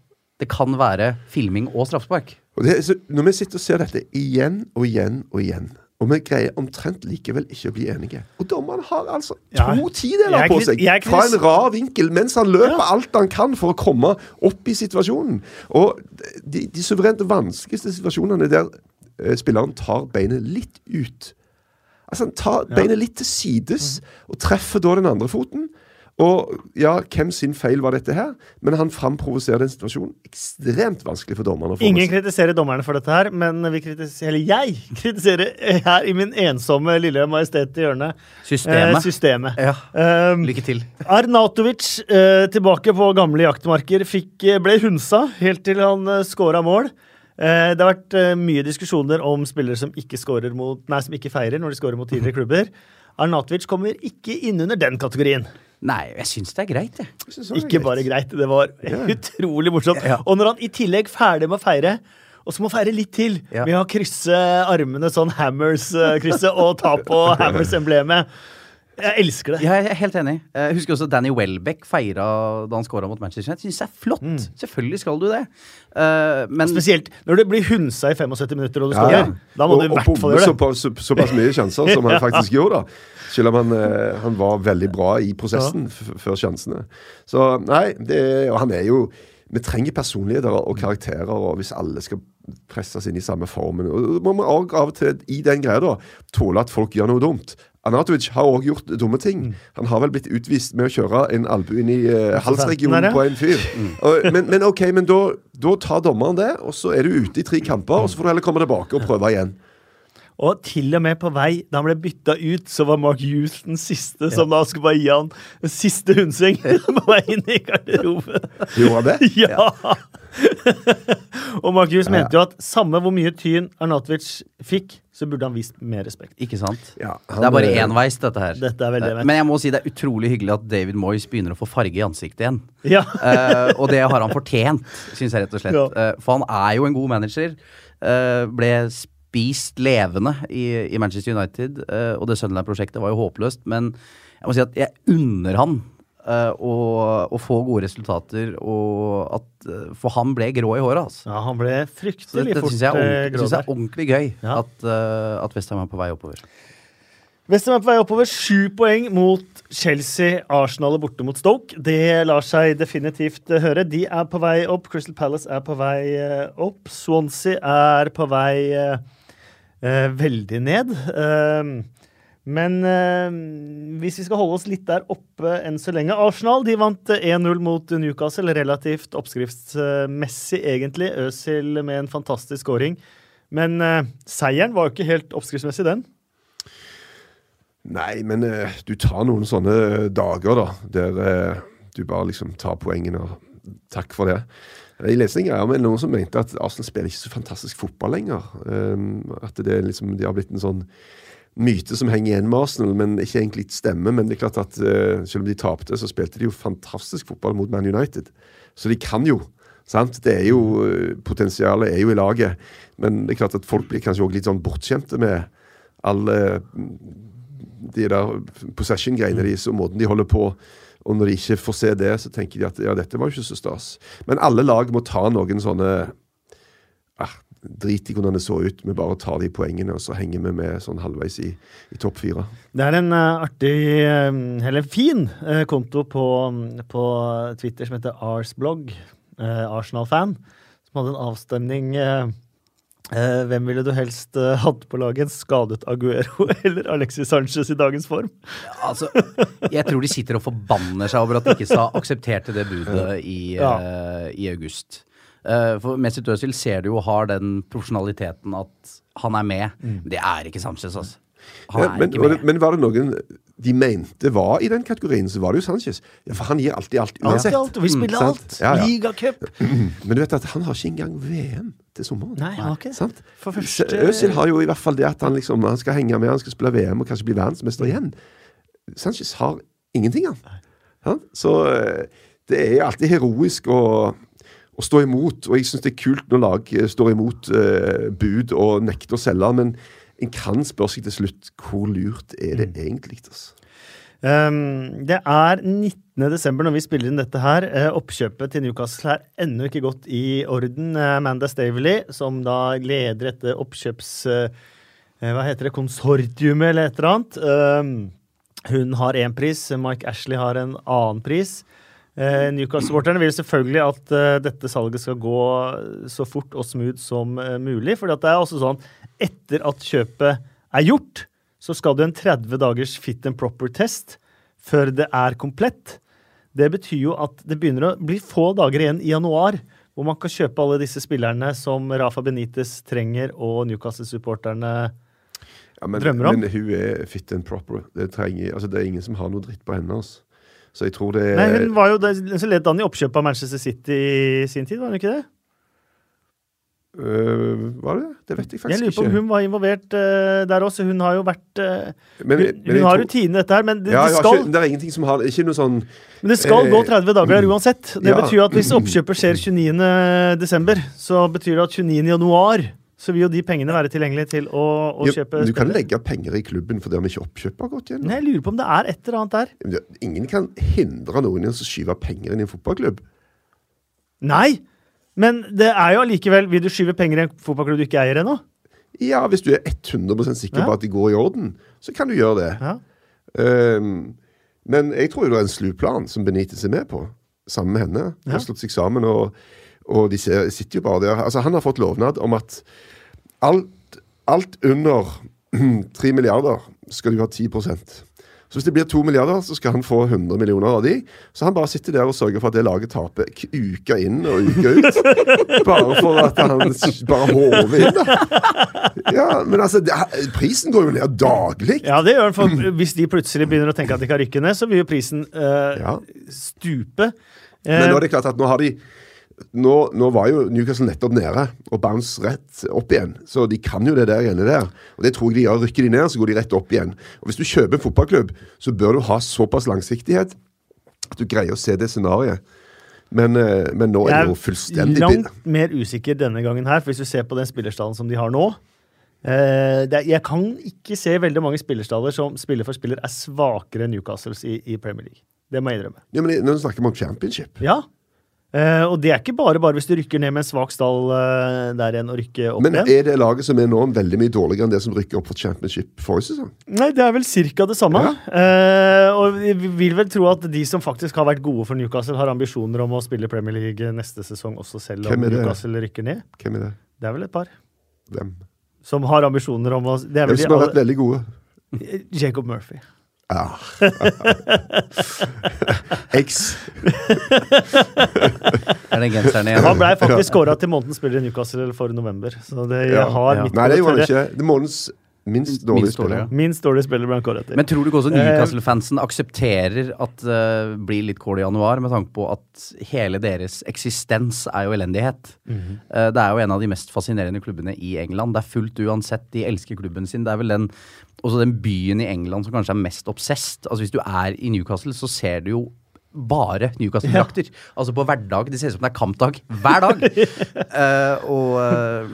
det kan være filming og straffespark. Og det, er så, når vi sitter og ser dette igjen og igjen og igjen, og vi greier omtrent likevel ikke å bli enige Og dommeren har altså Ja. to tideler på seg fra en rar vinkel mens han løper alt han kan for å komme opp i situasjonen. Og de, de suverent vanskeligste situasjonene der spilleren tar beinet litt ut. Altså Han tar beinet litt til sides og treffer da den andre foten. Og ja, hvem sin feil var dette her? Men han framprovoserer den situasjonen ekstremt vanskelig for dommerne. å få Ingen kritiserer dommerne for dette her, men vi kritiserer, eller jeg *laughs* kritiserer her i min ensomme lille majestet i hjørnet Systemet. eh, systemet. Ja. Um, Lykke til. Arnatovic, eh, tilbake på gamle jaktmarker, fikk, eh, ble hunsa helt til han eh, scora mål. Eh, det har vært eh, mye diskusjoner om spillere som ikke, mot, nei, som ikke feirer når de scorer mot tidligere klubber. Arnatovic kommer ikke inn under den kategorien. Nei, jeg syns det er greit, jeg. Jeg Ikke greit. bare greit, det var utrolig morsomt. Ja. Og når han i tillegg ferdig med å feire, og så må feire litt til Ja. med å krysse armene sånn Hammers-krysset og ta på *laughs* Hammers-emblemet. Jeg elsker det. Jeg er helt enig. Jeg husker også Danny Welbeck feira da han scora mot Manchester United. Syns det er flott. Mm. Selvfølgelig skal du det. Eh, men Spesielt når du blir hunsa i 75 minutter og du skårer. ja. Da må og, du i hvert fall gjøre det. Og så, såpass mye sjanser som han *laughs* faktisk gjorde. da Selv om han, eh, han var veldig bra i prosessen før sjansene. Så nei, det, og han er jo Vi trenger personligheter og karakterer, og hvis alle skal presses inn i samme formen og må vi også av og til i den greia da tåle at folk gjør noe dumt. Anatovic har òg gjort dumme ting. Han har vel blitt utvist med å kjøre en albue inn i uh, halsregionen på en fyr. Og, men, men ok, men da, da tar dommeren det, og så er du ute i tre kamper, og så får du heller komme tilbake og prøve igjen. Og til og med på vei da han ble bytta ut, så var Mark Hughes den siste som da skulle bare gi han den siste hundsing på vei inn i garderoben. Gjorde han det? *laughs* Ja! *laughs* og Markus mente jo at samme hvor mye tyn Arnatovic fikk, så burde han vist mer respekt. ikke sant? Ja, det er bare eh, enveis, dette her. Dette er veldig Eh. Men jeg må si det er utrolig hyggelig at David Moyes begynner å få farge i ansiktet igjen. *laughs* Ja. uh, og det har han fortjent, syns jeg rett og slett. Ja. Uh, for han er jo en god manager. Uh, ble spist levende i, i Manchester United, eh, og det Sunderland-prosjektet var jo håpløst. Men jeg må si at jeg unner han eh, å, å få gode resultater, og at eh, For han ble grå i håret, altså. ja, han ble fryktelig det, det fort grå jeg, Det eh, synes jeg er ordentlig gøy Ja. at, uh, at Westham er på vei oppover. Westham er på vei oppover. Sju poeng mot Chelsea. Arsenal er borte mot Stoke. Det lar seg definitivt eh, høre. De er på vei opp. Crystal Palace er på vei eh, opp. Swansea er på vei eh, eh, veldig ned. Eh, men eh, hvis vi skal holde oss litt der oppe enn så lenge Arsenal de vant eh, 1-0 mot Newcastle. Relativt oppskriftsmessig, egentlig. Øzil med en fantastisk scoring. Men eh, seieren var jo ikke helt oppskriftsmessig, den. Nei, men eh, du tar noen sånne dager, da, der eh, du bare liksom tar poengene og takk for det. Jeg leste en greie om noen som mente at Arsenal spiller ikke så fantastisk fotball lenger. Um, at det er liksom, de har blitt en sånn myte som henger igjen med Arsenal, men ikke egentlig stemmer. Men det er klart at uh, selv om de tapte, så spilte de jo fantastisk fotball mot Man United. Så de kan jo. Sant? Det er jo, eh, Potensialet er jo i laget. Men det er klart at folk blir kanskje også litt sånn bortskjemte med alle de der possession-greiene deres og måten de holder på. Og når de ikke får se det, så tenker de at ja, dette var jo ikke så stas. Men alle lag må ta noen sånne Drit i hvordan det så ut, vi bare tar de poengene, og så henger vi med sånn halvveis i, i topp fire. Det er en uh, artig, uh, eller fin, uh, konto på, på Twitter som heter Arsblog, uh, Arsenal-fan, som hadde en avstemning hvem ville du helst hatt på laget? Skadet Aguero *laughs* eller Alexis Sanchez i dagens form? Altså, jeg tror de sitter og forbanner seg over at de ikke sa aksepterte det budet i, Ja. i august. Eh, for Mesut Özil ser du jo har den profesjonaliteten at han er med. Men det er ikke Sanchez, altså. Han Ja, er men, ikke var med. det, men var det noen de mente var i den kategorien, så var det jo Sanchez. Ja, For han gir alltid alt uansett. Alt, alt, vi spiller alt! Ja, ja. Ligacup! *clears throat* Men du vet at han har ikke engang VM til sommeren. Nei, han har ikke. Sant? Første- Øzil har jo i hvert fall det at han liksom Han skal henge med, han skal spille VM og kanskje bli verdensmester igjen. Sanchez har ingenting, han. Så eh, det er alltid heroisk å, å stå imot. Og jeg syns det er kult når lag eh, står imot eh, bud og nekter å selge. Men en kan spørre seg til slutt hvor lurt er det egentlig? Altså? Um, det er 19. desember når vi spiller inn dette her. Eh, oppkjøpet til Newcastle er ennå ikke gått i orden. Eh, Amanda Staveley, som da leder dette oppkjøps... hva heter det? Konsortiumet eller et eller annet. Um, hun har én pris, Mike Ashley har en annen pris. Eh, Newcastle-supporterne vil selvfølgelig at eh, dette salget skal gå så fort og smooth som eh, mulig. For det er også sånn, etter at kjøpet er gjort, så skal du en 30 dagers fit and proper-test før det er komplett. Det betyr jo at det begynner å bli få dager igjen i januar hvor man kan kjøpe alle disse spillerne som Rafa Benitez trenger, og Newcastle-supporterne Ja, Drømmer om? Men hun er fit and proper. Det, trenger, altså, det er ingen som har noe dritt på henne. Altså. Så jeg tror det Nei, Hun var jo den som ledet an i oppkjøpet av Manchester City i sin tid, var hun ikke det? Uh, Var det det? Det vet jeg faktisk ikke. Jeg lurer på om ikke. hun var involvert uh, der også. Hun har jo vært uh, Men- Hun, men hun har rutine dette her, men det, ja, det skal ikke, det er ingenting som har Ikke noe sånn Men det skal Eh, gå 30 dager der uansett. Det ja. betyr at hvis oppkjøpet skjer 29. desember, så betyr det at 29. så vil jo de pengene være tilgjengelige til å, å ja, kjøpe Du kan legge penger i klubben fordi om ikke oppkjøpet har gått gjennom. Nei, jeg lurer på om det er et eller annet der. Ingen kan hindre noen i å skyve penger inn i en fotballklubb. Nei! Men det er jo allikevel Vil du skyve penger i en fotballklubb du ikke eier ennå? Ja, hvis du er 100 sikker Ja. på at det går i orden, så kan du gjøre det. Ja. Um, men jeg tror jo det er en slu plan som Benitez er med på, sammen med henne. De har slått seg sammen, og, og de ser, sitter jo bare der. Altså, han har fått lovnad om at alt, alt under *clears throat* 3 milliarder skal du ha 10% Så hvis det blir 2 milliarder, så skal han få 100 millioner av de. Så han bare sitter der og sørger for at det laget taper uka uke inn og uke ut. *laughs* bare for at han bare håver inn, da. Ja, men altså, det, prisen går jo ned daglig. Ja, det gjør den. For hvis de plutselig begynner å tenke at de kan rykke ned, så vil jo prisen øh, Ja. stupe. Men Eh, nå er det klart at nå har de nå, nå var jo Newcastle nettopp nede og bounce rett opp igjen. Så de kan jo det der greiene der. Og det tror jeg de gjør. Rykker de ned, så går de rett opp igjen. Og hvis du kjøper en fotballklubb, så bør du ha såpass langsiktighet at du greier å se det scenarioet. Men, eh, men nå er det jo fullstendig Jeg er langt mer usikker denne gangen her, for hvis du ser på den spillerstallen som de har nå eh, er- Jeg kan ikke se veldig mange spillerstaller som spiller for spiller er svakere enn Newcastles i, i Premier League. Det må jeg innrømme. Ja, men nå snakker vi om championship. Ja. Eh, og det er ikke bare bare hvis du rykker ned med en svak stall uh, der igjen og rykker opp Men igjen. er det laget som er nå veldig mye dårligere enn det som rykker opp for championship forrige sesong? Nei, det er vel cirka det samme. Eh, og vi vil vel tro at de som faktisk har vært gode for Newcastle, har ambisjoner om å spille Premier League neste sesong også, selv om Hvem? Newcastle rykker ned. Hvem er det? Det er vel et par Hvem? som har ambisjoner om å Det er Hvem vel de som har vært veldig gode? Jacob Murphy. Ja. X. *laughs* Er det genseren igjen? Han blei faktisk kåra til månedens spiller i Newcastle for november. Så det Ja. har Ja. mitt Nei, det gjorde han ikke. Det månedens minst dårlig, Minst dårlig, spiller. Minst dårlig spiller ble han kåra til. Men tror du ikke også Eh, Newcastle-fansen aksepterer at det blir litt kål i januar, med tanke på at hele deres eksistens er jo elendighet? Mm -hmm. uh, Det er jo en av de mest fascinerende klubbene i England. Det er fullt uansett. De elsker klubben sin. Det er vel den, også den byen i England som kanskje er mest obsessed. Altså Hvis du er i Newcastle, så ser du jo bare Newcastle-drakter. Altså på hverdag. Det ser ut som det er kampdag hver dag. uh, *laughs* og eh,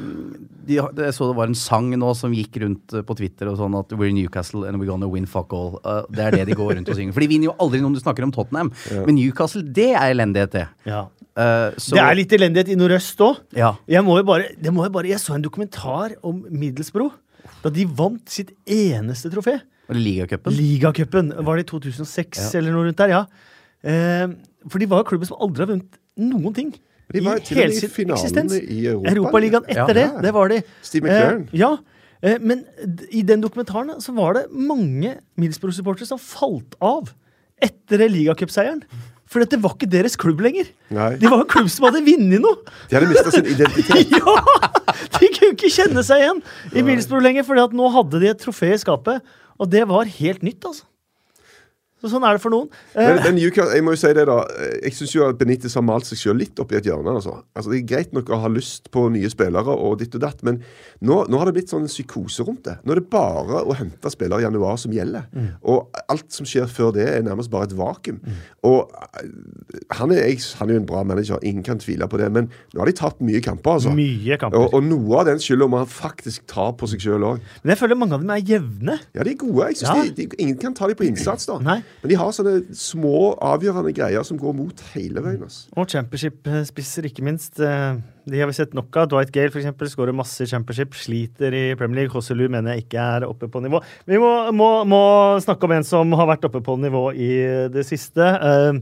de, jeg så det var en sang nå som gikk rundt eh, på Twitter og sånn at We're Newcastle and we're gonna win fuck all. Uh, det er det de går rundt og synger. For de vinner jo aldri noen du snakker om Tottenham. Men Newcastle, det er elendighet, det. Ja. Uh, så, Det er litt elendighet i nordøst òg. Ja. Jeg må jo bare, må jeg bare Jeg så en dokumentar om Middelsbro. Da de vant sitt eneste trofé. Ligacupen. Ligacupen. Var det i 2006 eller noe rundt der? Ja. Eh, for de var jo klubben som aldri har vunnet noen ting. De var i til og med i finalen i Europa- Europaligaen etter Ja. det, det var de. Steve McLaren. Eh, ja, eh, men i den dokumentaren så var det mange Middlesbrough-supportere som falt av etter ligacupseieren. For dette var ikke deres klubb lenger. Nei. De var en klubb som hadde vunnet noe. De hadde mista sin identitet. *laughs* Ja! De kunne ikke kjenne seg igjen i Middlesbrough lenger, for nå hadde de et trofé i skapet. Og det var helt nytt, altså. Så sånn er det for noen. Men, Eh, men Newcastle, jeg må jo si det da Jeg syns jo at Benitez har malt seg sjøl litt opp i et hjørne. Altså. Altså, det er greit nok å ha lyst på nye spillere og ditt og datt, men nå, nå har det blitt sånn psykose rundt det. Nå er det bare å hente spillere i januar som gjelder. Og alt som skjer før det, er nærmest bare et vakuum. Og eh, han er, jeg, han er jo en bra manager, ingen kan tvile på det, men nå har de tapt mye kamper, altså. Mye kamper. Og, og noe av den skylda må han faktisk ta på seg sjøl òg. Men jeg føler mange av dem er jevne. Ja, de er gode. Jeg synes Ja. de, de, ingen kan ta dem på innsats, da. Nei. Men de har sånne små, avgjørende greier som går mot hele veien. Altså. Og championship-spisser, ikke minst. Eh, De har vi sett nok av. Dwight Gale eksempel, skårer masse i championship, sliter i Premier League. Hosselu mener jeg ikke er oppe på nivå. Vi må, må, må snakke om en som har vært oppe på nivå i det siste. Eh,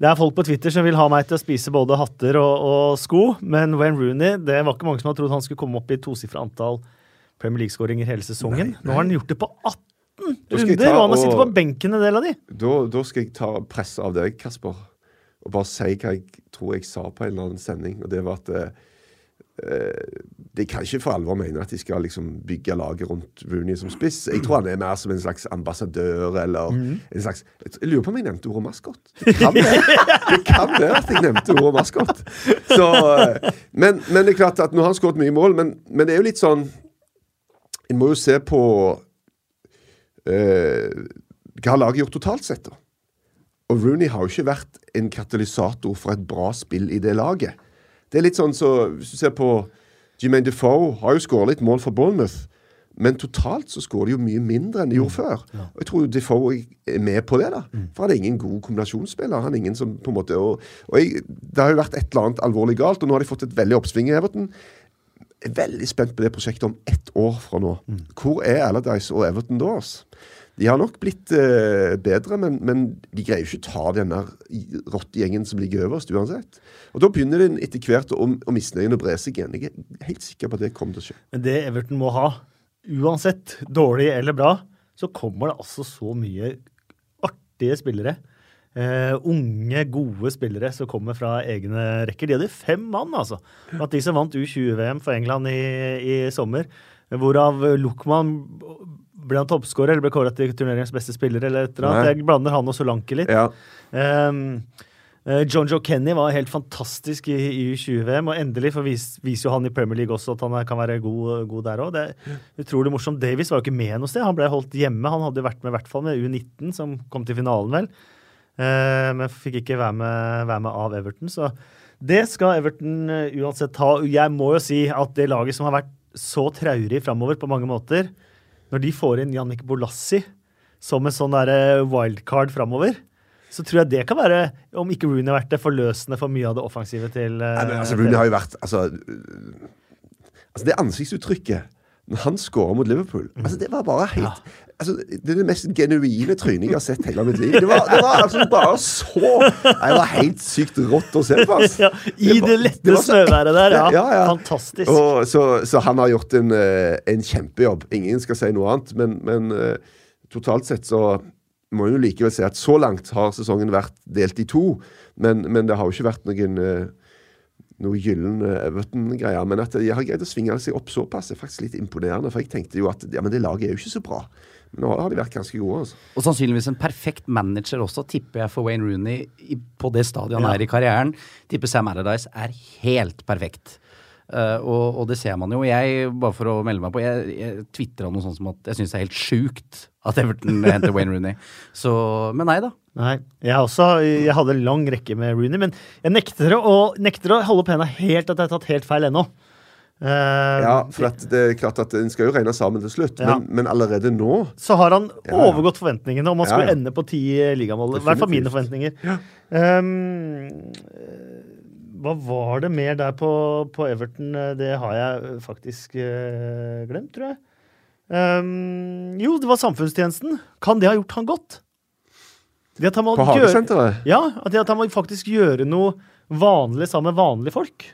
Det er folk på Twitter som vil ha meg til å spise både hatter og, og sko, men Wayne Rooney det var ikke mange som hadde trodd han skulle komme opp i tosifra antall Premier League-skåringer hele sesongen. Nå har han gjort det på 18 Da skal jeg runder, ta og han har sittet på benken en del av de. Da, da skal jeg ta press av deg, Kasper, og bare si hva jeg tror jeg sa på en eller annen sending. Og det var at eh, eh, De kan ikke for alvor mene at de skal liksom bygge laget rundt Rooney som spiss. Jeg tror han er mer som en slags ambassadør eller en slags Jeg lurer på om jeg nevnte ordet maskot. Det kan være det at jeg nevnte ordet maskot. Eh, men, men det er klart at nå har han skåret mye mål, men, men det er jo litt sånn En må jo se på eh, hva har laget gjort totalt sett, da? Og Rooney har jo ikke vært en katalysator for et bra spill i det laget. Det er litt sånn så Hvis du ser på Jermaine Defoe, har jo skåret litt mål for Bournemouth. Men totalt så skårer de jo mye mindre enn de gjorde før. Og jeg tror Defoe er med på det. da. For han er ingen god kombinasjonsspiller. Han er ingen som på en måte Og, og jeg, det har jo vært et eller annet alvorlig galt, og nå har de fått et veldig oppsving i Everton. Er veldig spent på det prosjektet om ett år fra nå. Hvor er Allardyce og Everton da? De har nok blitt eh, bedre, men, men de greier jo ikke å ta denne rottegjengen som ligger øverst, uansett. Og Da begynner den etter hvert å, å misnøyen å bre seg igjen. Jeg er helt sikker på at det kommer til å skje. Men det Everton må ha, uansett dårlig eller bra, så kommer det altså så mye artige spillere. Eh, unge, gode spillere som kommer fra egne rekker. De hadde fem mann, altså. At de som vant U20-VM for England i, i sommer. Hvorav Luchman ble han toppskårer eller ble kåret til turneringens beste spiller. eller et eller annet. Jeg blander han og Solanke litt. Ja. Um, John Joe Kenny var helt fantastisk i, i U20-VM, og endelig for vis, viser jo han i Premier League også at han kan være god, god der òg. Utrolig morsomt. Davies var jo ikke med noe sted. Han ble holdt hjemme. Han hadde jo vært med i hvert fall med U19, som kom til finalen, vel. Eh, men fikk ikke være med, være med av Everton. Så det skal Everton eh, uansett ta. Jeg må jo si at det laget som har vært så traurig framover på mange måter, når de får inn Jannik Bolassi som en sånn wildcard framover, så tror jeg det kan være, om ikke Rooney har vært det, forløsende for mye av det offensive til eh, Nei, men altså, Rooney har jo vært altså, altså Det ansiktsuttrykket når han skårer mot Liverpool altså Det var bare helt altså, Det er det mest genuine trynet jeg har sett hele mitt liv. Det var, det var altså bare så Det var helt sykt rått å se på. Altså. ja, I det var- lette var snøværet der, ja. ja, ja. Fantastisk. Og, så, så han har gjort en, eh, en kjempejobb. Ingen skal si noe annet, men, men eh, totalt sett så må jo likevel si at så langt har sesongen vært delt i to. Men, men det har jo ikke vært noen eh, noe gyllen Everton-greier. Men at de har greid å svinge seg opp såpass, er faktisk litt imponerende. For jeg tenkte jo at ja, men det laget er jo ikke så bra. Men nå har de vært ganske gode. altså. Og sannsynligvis en perfekt manager også, tipper jeg for Wayne Rooney i, på det stadiet han Ja. er i karrieren. Tipper Sam Aradise er helt perfekt. Uh, og, og det ser man jo. Jeg, bare for å melde meg på, jeg, jeg tvitra noe sånt som at jeg syns det er helt sjukt at Everton *laughs* henter Wayne Rooney. Så, men nei da. Nei, jeg, også, jeg hadde lang rekke med Rooney, men jeg nekter å, nekter å holde pena helt at jeg har tatt helt feil ennå. Eh, Ja, for det er klart at en skal jo regne sammen til slutt, Ja. men, men allerede nå så har han Ja, ja. overgått forventningene om han skulle ja. ende på ti ligamål. I hvert fall mine forventninger. Um, hva var det mer der på, på Everton? Det har jeg faktisk uh, glemt, tror jeg. Um, jo, det var samfunnstjenesten. Kan det ha gjort han godt? Han På Hagesenteret Ja, at at han må faktisk gjøre noe vanlig sammen med vanlige folk?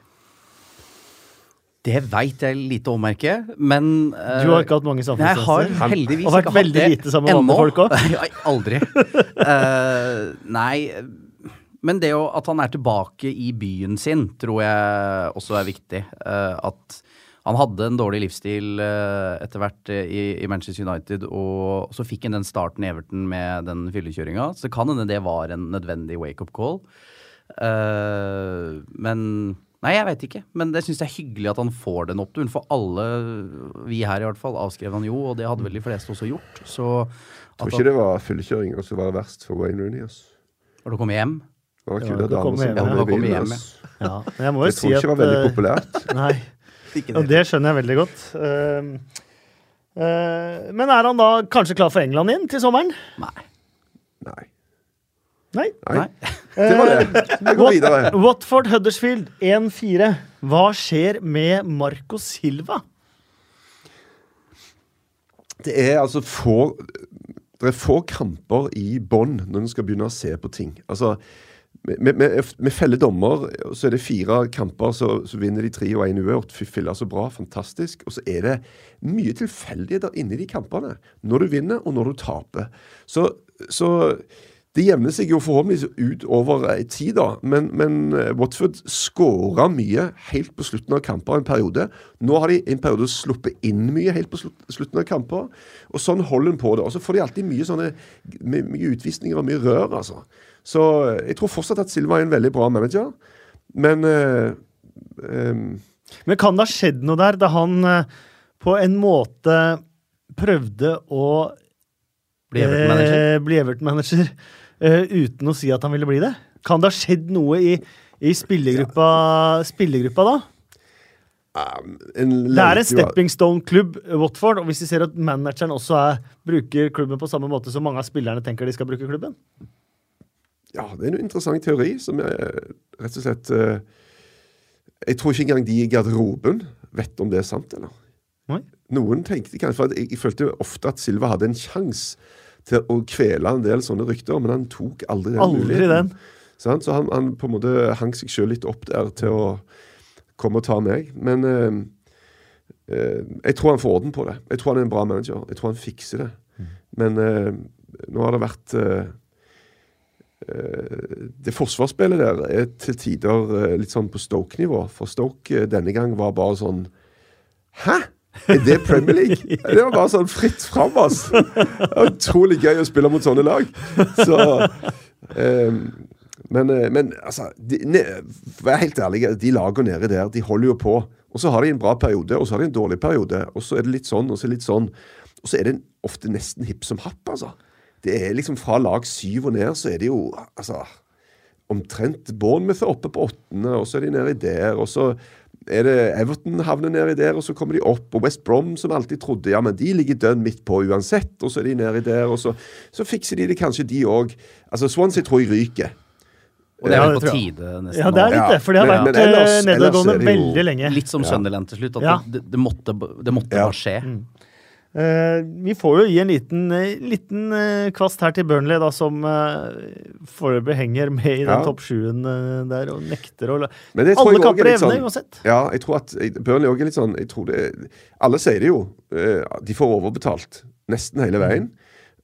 Det veit jeg lite om, merker jeg, men uh, Du har ikke hatt mange Nei, jeg har samfunnstjenester? heldigvis Og vært ikke hatt veldig det lite sammen med ennå. folk? *laughs* Nei, aldri. Uh, nei, men det jo at han er tilbake i byen sin, tror jeg også er viktig. Uh, at han hadde en dårlig livsstil etter hvert i, i Manchester United, og så fikk han den starten i Everton med den fyllekjøringa. Så kan hende det var en nødvendig wake-up call. Men Nei, jeg veit ikke. Men det syns jeg er hyggelig at han får den oppturen. For alle, vi her i hvert fall, avskrev han jo, og det hadde vel de fleste også gjort. Så tror ikke ikke det var fyllekjøring som var verst for Wayne Rooney. Var Når du kommer hjem Det var kult kule du damer som hjem, kom Kommer bilen. hjem, ass. Ja, jeg må jo Jeg si tror ikke at det var veldig eh, populært. *laughs* Nei. Og det skjønner jeg veldig godt. Uh, uh, men er han da kanskje klar for England igjen til sommeren? Nei. Nei. Nei. Nei. Nei. *laughs* Det var det. Vi går videre. Watford Huddersfield 1-4. Hva skjer med Marco Silva? Det er altså få Det er få kamper i bånn når en skal begynne å se på ting. Altså, med, med, dommer, så er det fire kamper, så, så vinner de tre og én uavgjort. Fy filla, så bra. Fantastisk. Og så er det mye tilfeldigheter inni de kampene. Når du vinner, og når du taper. Så, så det jevner seg jo forhåpentligvis ut over tid, da. Men, men eh, Watford skåra mye helt på slutten av kamper en periode. Nå har de en periode sluppet inn mye helt på slutten av kamper. Og sånn holder en på det. Og så får de alltid mye sånne my- mye utvisninger og mye rør, altså. Så eh, jeg tror fortsatt at Silva er en veldig bra manager. Men øh, øh, Men kan det ha skjedd noe der da han eh, på en måte prøvde å Bli Everton-manager. Eh, uten å si at han ville bli det? Kan det ha skjedd noe i, i spillergruppa, spillergruppa da? en Det er en stepping stone-klubb, Watford. Og hvis de ser at manageren også er, bruker klubben på samme måte som mange av spillerne tenker de skal bruke klubben Ja, det er en interessant teori som jeg rett og slett eh, Jeg tror ikke engang de i garderoben vet om det er sant, eller? Nei. Noen tenkte kanskje for jeg, jeg følte ofte at Silva hadde en sjanse til å kvele en del sånne rykter, men han tok aldri den Aldri muligheten. den. Sant? Så han, han på en måte hang seg sjøl litt opp der til å komme og ta meg. Men eh, eh, jeg tror han får orden på det. Jeg tror han er en bra manager. Jeg tror han fikser det. Men eh, nå har det vært eh, eh, Det forsvarsspillet der er til tider eh, litt sånn på Stoke-nivå. For Stoke denne gang var bare sånn Hæ? Er det Premier League? *laughs* Det var bare sånn fritt fram, ass. Utrolig gøy å spille mot sånne lag. Så um, men, eh, men altså, de, ne, vær helt ærlig, de lagene nede der, de holder jo på. Og så har de en bra periode, og så har de en dårlig periode. Og så er det litt sånn, og så litt sånn. Og så er det ofte nesten hipp som happ, altså. Det er liksom fra lag syv og ned, så er det jo altså omtrent Bournemouth er oppe på åttende, og så er de nedi der, og så er det Everton havner nedi der, og så kommer de opp. Og West Brom, som alltid trodde ja, men de ligger dønn midt på uansett, og så er de nedi der, og så, så fikser de det kanskje, de òg. Altså, Swansea tror jeg ryker. Og det er vel på tide nesten Ja, det er litt det, for det har vært eh, nedadgående veldig lenge. Litt som Sunderland til slutt. At Ja. det, det måtte, det måtte Ja. bare skje. Eh, vi får jo gi en liten, eh, liten eh, kvast her til Burnley, da, som foreløpig henger med i den Ja. topp sjuen eh, der og nekter å Alle kapper er er litt sånn- uansett. Ja, jeg tror at Burnley òg er litt sånn jeg tror det, Alle sier det jo. eh, De får overbetalt nesten hele veien.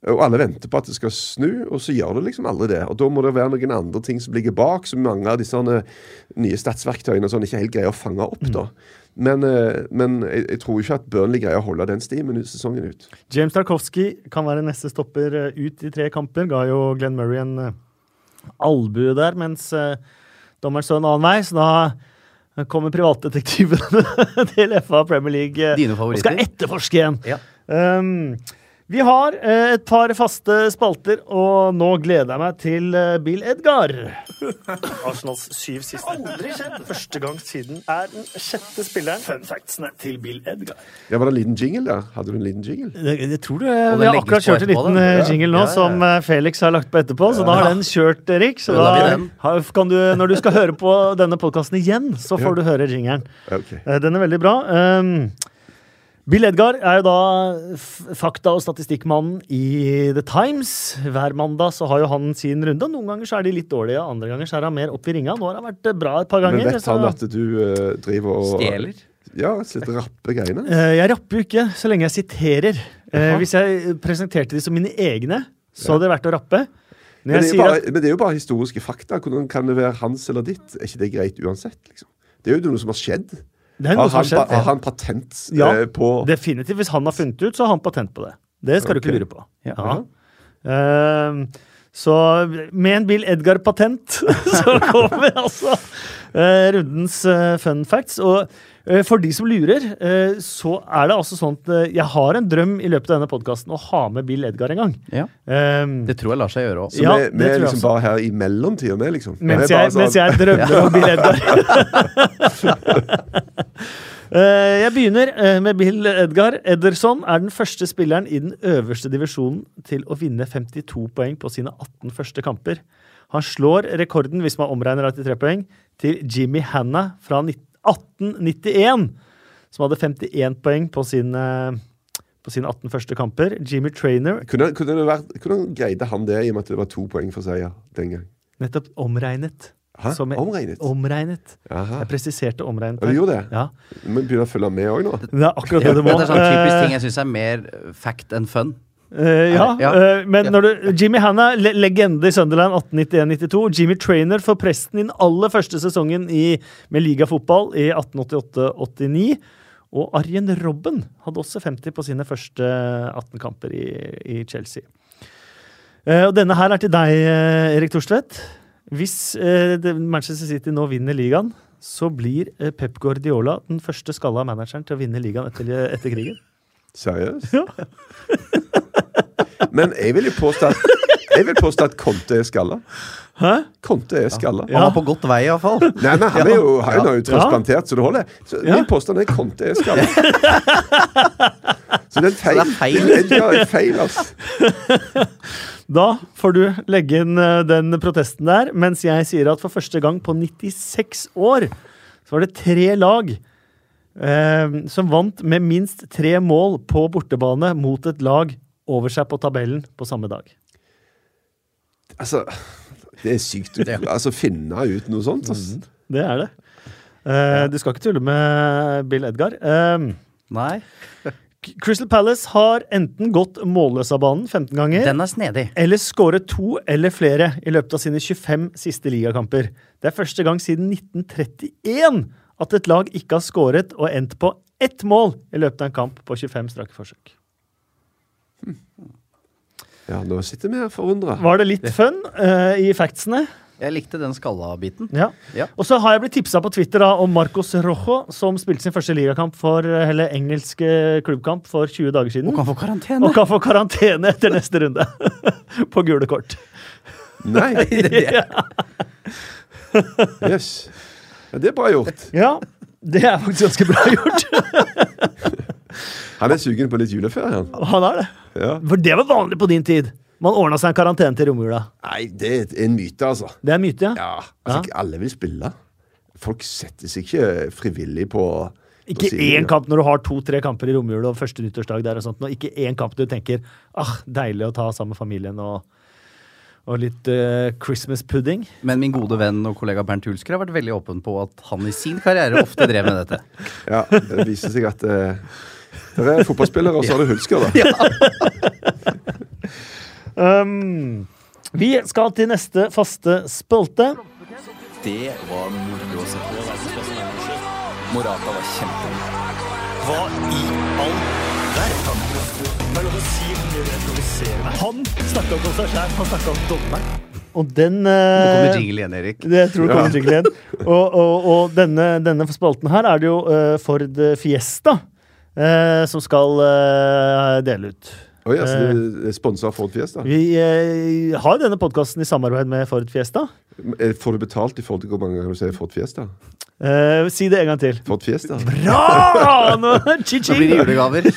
Og alle venter på at det skal snu, og så gjør det liksom aldri det. Og da må det være noen andre ting som ligger bak, som mange av disse nye statsverktøyene og sånn ikke helt greier å fange opp. da. Men, eh, men jeg, jeg tror ikke at Burnley greier å holde den stimen ut sesongen ut. James Tarkovsky kan være neste stopper eh, ut i tre kamper. Ga jo Glenn Murray en uh, albue der, mens dommeren så en annen vei. Så da kommer privatdetektivene *laughs* til FA Premier League eh, Dine og skal etterforske igjen. Ja. Um, vi har eh, et par faste spalter, og nå gleder jeg meg til eh, Bill Edgar. Arsenals syv siste. Aldri skjedd. Første gang siden er den sjette spilleren. Fun factsene til Bill Edgar. Ja, Var det en liten jingle da? Hadde du en liten jingle? Jeg, jeg tror du, Vi har akkurat kjørt en liten eh, Ja. jingle nå Ja, ja, ja. som Felix har lagt på etterpå, så da har den kjørt, Erik. Så Da kan du, når du skal høre på denne podkasten igjen, så får Ja. du høre jingelen. Okay. Den er veldig bra. Um, Bill Edgar er jo da fakta- og statistikkmannen i The Times. Hver mandag så har jo han sin runde. og Noen ganger så er de litt dårlige, andre ganger så er han mer opp i ringa. Nå har han vært eh, bra et par ganger. Men vet han at du uh, driver og Stjeler. Ja, litt rappe greiene? Uh, Jeg rapper jo ikke så lenge jeg siterer. Uh, Hvis jeg presenterte de som mine egne, så hadde det vært å rappe. Men det, er jo bare, at, men det er jo bare historiske fakta. Hvordan kan det være hans eller ditt? Er ikke det greit uansett? liksom? Det er jo noe som har skjedd. Har han, skjedd. har han patent Ja, eh, på Definitivt. Hvis han har funnet ut, så har han patent på det. Det skal du ikke lure på. Ja. Ja. Ehm, så med en Bill Edgar-patent *laughs* så kommer altså uh, rundens uh, fun facts. Og for de som lurer, eh, så er det altså sånn at eh, jeg har en drøm i løpet av denne podkasten å ha med Bill Edgar en gang. Ja. Um, Det tror jeg lar seg gjøre òg. Så Ja, vi, vi er liksom også. bare her i mellomtida, vi, liksom. Mens jeg, sånn. mens jeg drømmer om *laughs* Bill Edgar. *laughs* Eh, jeg begynner eh, med Bill Edgar. Ederson er den første spilleren i den øverste divisjonen til å vinne 52 poeng på sine 18 første kamper. Han slår rekorden, hvis man omregner 83 poeng, til Jimmy Hanna fra 19- 1891, som hadde 51 poeng på sine, på sine 18 første kamper. Jimmy Trainer, Kunne, kunne det vært, hvordan greide han det i og med at det var to poeng for seier den gang? nettopp omregnet. Hæ? Som er- Omregnet? Omregnet. Jeg presiserte omregnet. Ja, du gjorde det? Ja. Vi må begynne å følge med òg nå. Det er akkurat det du må. Det er sånn typisk ting Eh, jeg syns er mer eh, fact enn fun. Eh, ja, Ja. eh, men Ja. når du Jimmy Hanna, le legende i Sunderland 1891-92. Jimmy Trainer for Presten i den aller første sesongen i, med ligafotball i 1888-89. Og Arjen Robben hadde også 50 på sine første 18 kamper i, i Chelsea. Uh, og denne her er til deg, Erik Thorstvedt. Hvis uh, Manchester City nå vinner ligaen, så blir Pep Guardiola den første skalla manageren til å vinne ligaen etter, etter krigen. Seriøst? *laughs* Men jeg vil jo påstå at jeg vil påstå at Conte er skalla. Hæ? Conte er skalla. Ja. Han var på godt vei, iallfall. Nei, men han er jo, han er jo transplantert, så det holder. Så Ja. Min påstand er Conte er skalla. Så det er feil. det er feil. Er feil, altså. Da får du legge inn eh, den protesten der, mens jeg sier at for første gang på 96 år så var det tre lag eh, som vant med minst tre mål på bortebane mot et lag over seg på tabellen på samme dag. Altså, det er sykt. å Altså, finne ut noe sånt. Altså. Det er det. Uh, Du skal ikke tulle med Bill Edgar. Uh, Nei. Crystal Palace har enten gått målløs av banen 15 ganger Den er snedig. eller skåret to eller flere i løpet av sine 25 siste ligakamper. Det er første gang siden 1931 at et lag ikke har skåret og endt på ett mål i løpet av en kamp på 25 strake forsøk. Ja, nå sitter vi her forundra. Var det litt fun eh, i factsene? Jeg likte den skalla-biten. Ja. Ja. Og så har jeg blitt tipsa på Twitter da, om Marcos Rojo, som spilte sin første ligakamp for, eller engelske klubbkamp for 20 dager siden. Og kan få karantene. Og kan få karantene etter neste runde. *laughs* på gule kort. Nei. *laughs* Det- Yes. Ja, det er bra gjort. Ja, det er faktisk ganske bra gjort. *laughs* Han er sugen på litt juleferie, han. Han er det. Ja. For det var vanlig på din tid. Man ordna seg en karantene til romjula. Nei, det er en myte, altså. Det er en myte, ja. Ja, altså, ikke alle vil spille. Folk setter seg ikke frivillig på på Ikke siden, én ja. kamp når du har to-tre kamper i romjula og første nyttårsdag der og sånt. Og ikke én kamp du tenker ah, deilig å ta sammen med familien og, og litt uh, Christmas pudding. Men min gode venn og kollega Bernt Hulsker har vært veldig åpen på at han i sin karriere ofte drev med dette. *laughs* Ja, det viser seg at eh, det er fotballspillere, og så har du Hulsker, da. Um, vi skal til neste faste spalte. Det var moro å se på. Morata var kjempegod. Hva i all verden? Det er det. Han snakka ikke om seg sjæl, han snakka om dommeren. Og den Nå kommer eh, jingle igjen, Erik. Det jeg tror det kommer jingle igjen. Og, og, og denne, denne spalten her er det jo eh, Ford Fiesta eh, som skal eh, dele ut. Oi, altså, det er sponsa av Ford Fiesta. Vi eh, har denne podkasten i samarbeid med Ford Fiesta. Eh, Får du betalt i forhold til hvor mange ganger du sier Ford Fiesta? Eh, si det en gang til. Ford Fiesta? Bra! Nå, *laughs* Da blir det julegaver.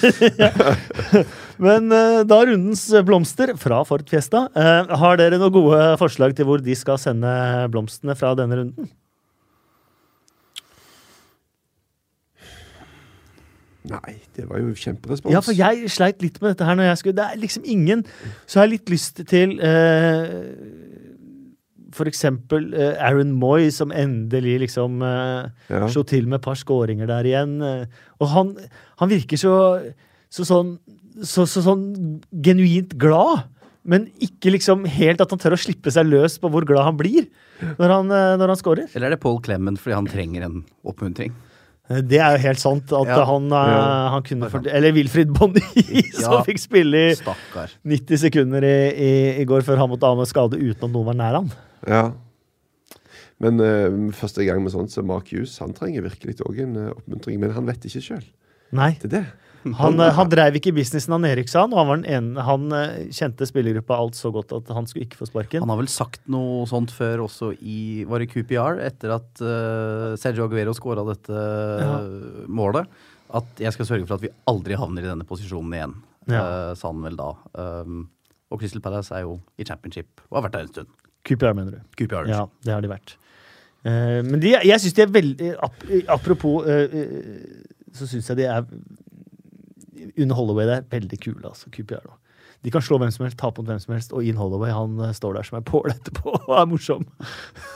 *laughs* Men eh, da rundens blomster fra Ford Fiesta. Eh, har dere noen gode forslag til hvor de skal sende blomstene fra denne runden? Nei, det var jo kjemperespons. Ja, for jeg sleit litt med dette her når jeg skulle Det er liksom ingen Så har jeg litt lyst til eh, for eksempel eh, Aaron Moy, som endelig liksom eh, Ja. slo til med et par skåringer der igjen. Eh, og han, han virker så, så sånn så, så sånn genuint glad. Men ikke liksom helt at han tør å slippe seg løs på hvor glad han blir når han, eh, når han scorer. Eller er det Paul Clemmen fordi han trenger en oppmuntring? Eh, Det er jo helt sant. At Ja. han, eh, Ja. han kunne fordel- Eller Wilfried Bonny, *laughs* som Ja. fikk spille i Stakkar. 90 sekunder i, i, i går før han måtte av med skade uten at noen var nær han. Ja. Men uh, første gang med sånt, så Mark Hughes han trenger virkelig òg en uh, oppmuntring. Men han vet ikke sjøl. Nei. Det er det. Han, han dreiv ikke businessen han Erik sa, og han, var den ene, han eh, kjente spillergruppa alt så godt at han skulle ikke få sparken. Han har vel sagt noe sånt før også i Var det QPR, etter at uh, Sergio Aguero skåra dette Ja. målet? At jeg skal sørge for at vi aldri havner i denne posisjonen igjen, Ja. uh, sa han vel da. Um, og Crystal Palace er jo i championship og har vært der en stund. QPR, mener du? QPR. Ja, det har de vært. Uh, men de, jeg syns de er veldig ap Apropos uh, så syns jeg de er Under Holloway der, veldig kule, altså. QPR. De kan slå hvem som helst, tape mot hvem som helst, og Ian Holloway han eh, står der som er pål etterpå og er morsom.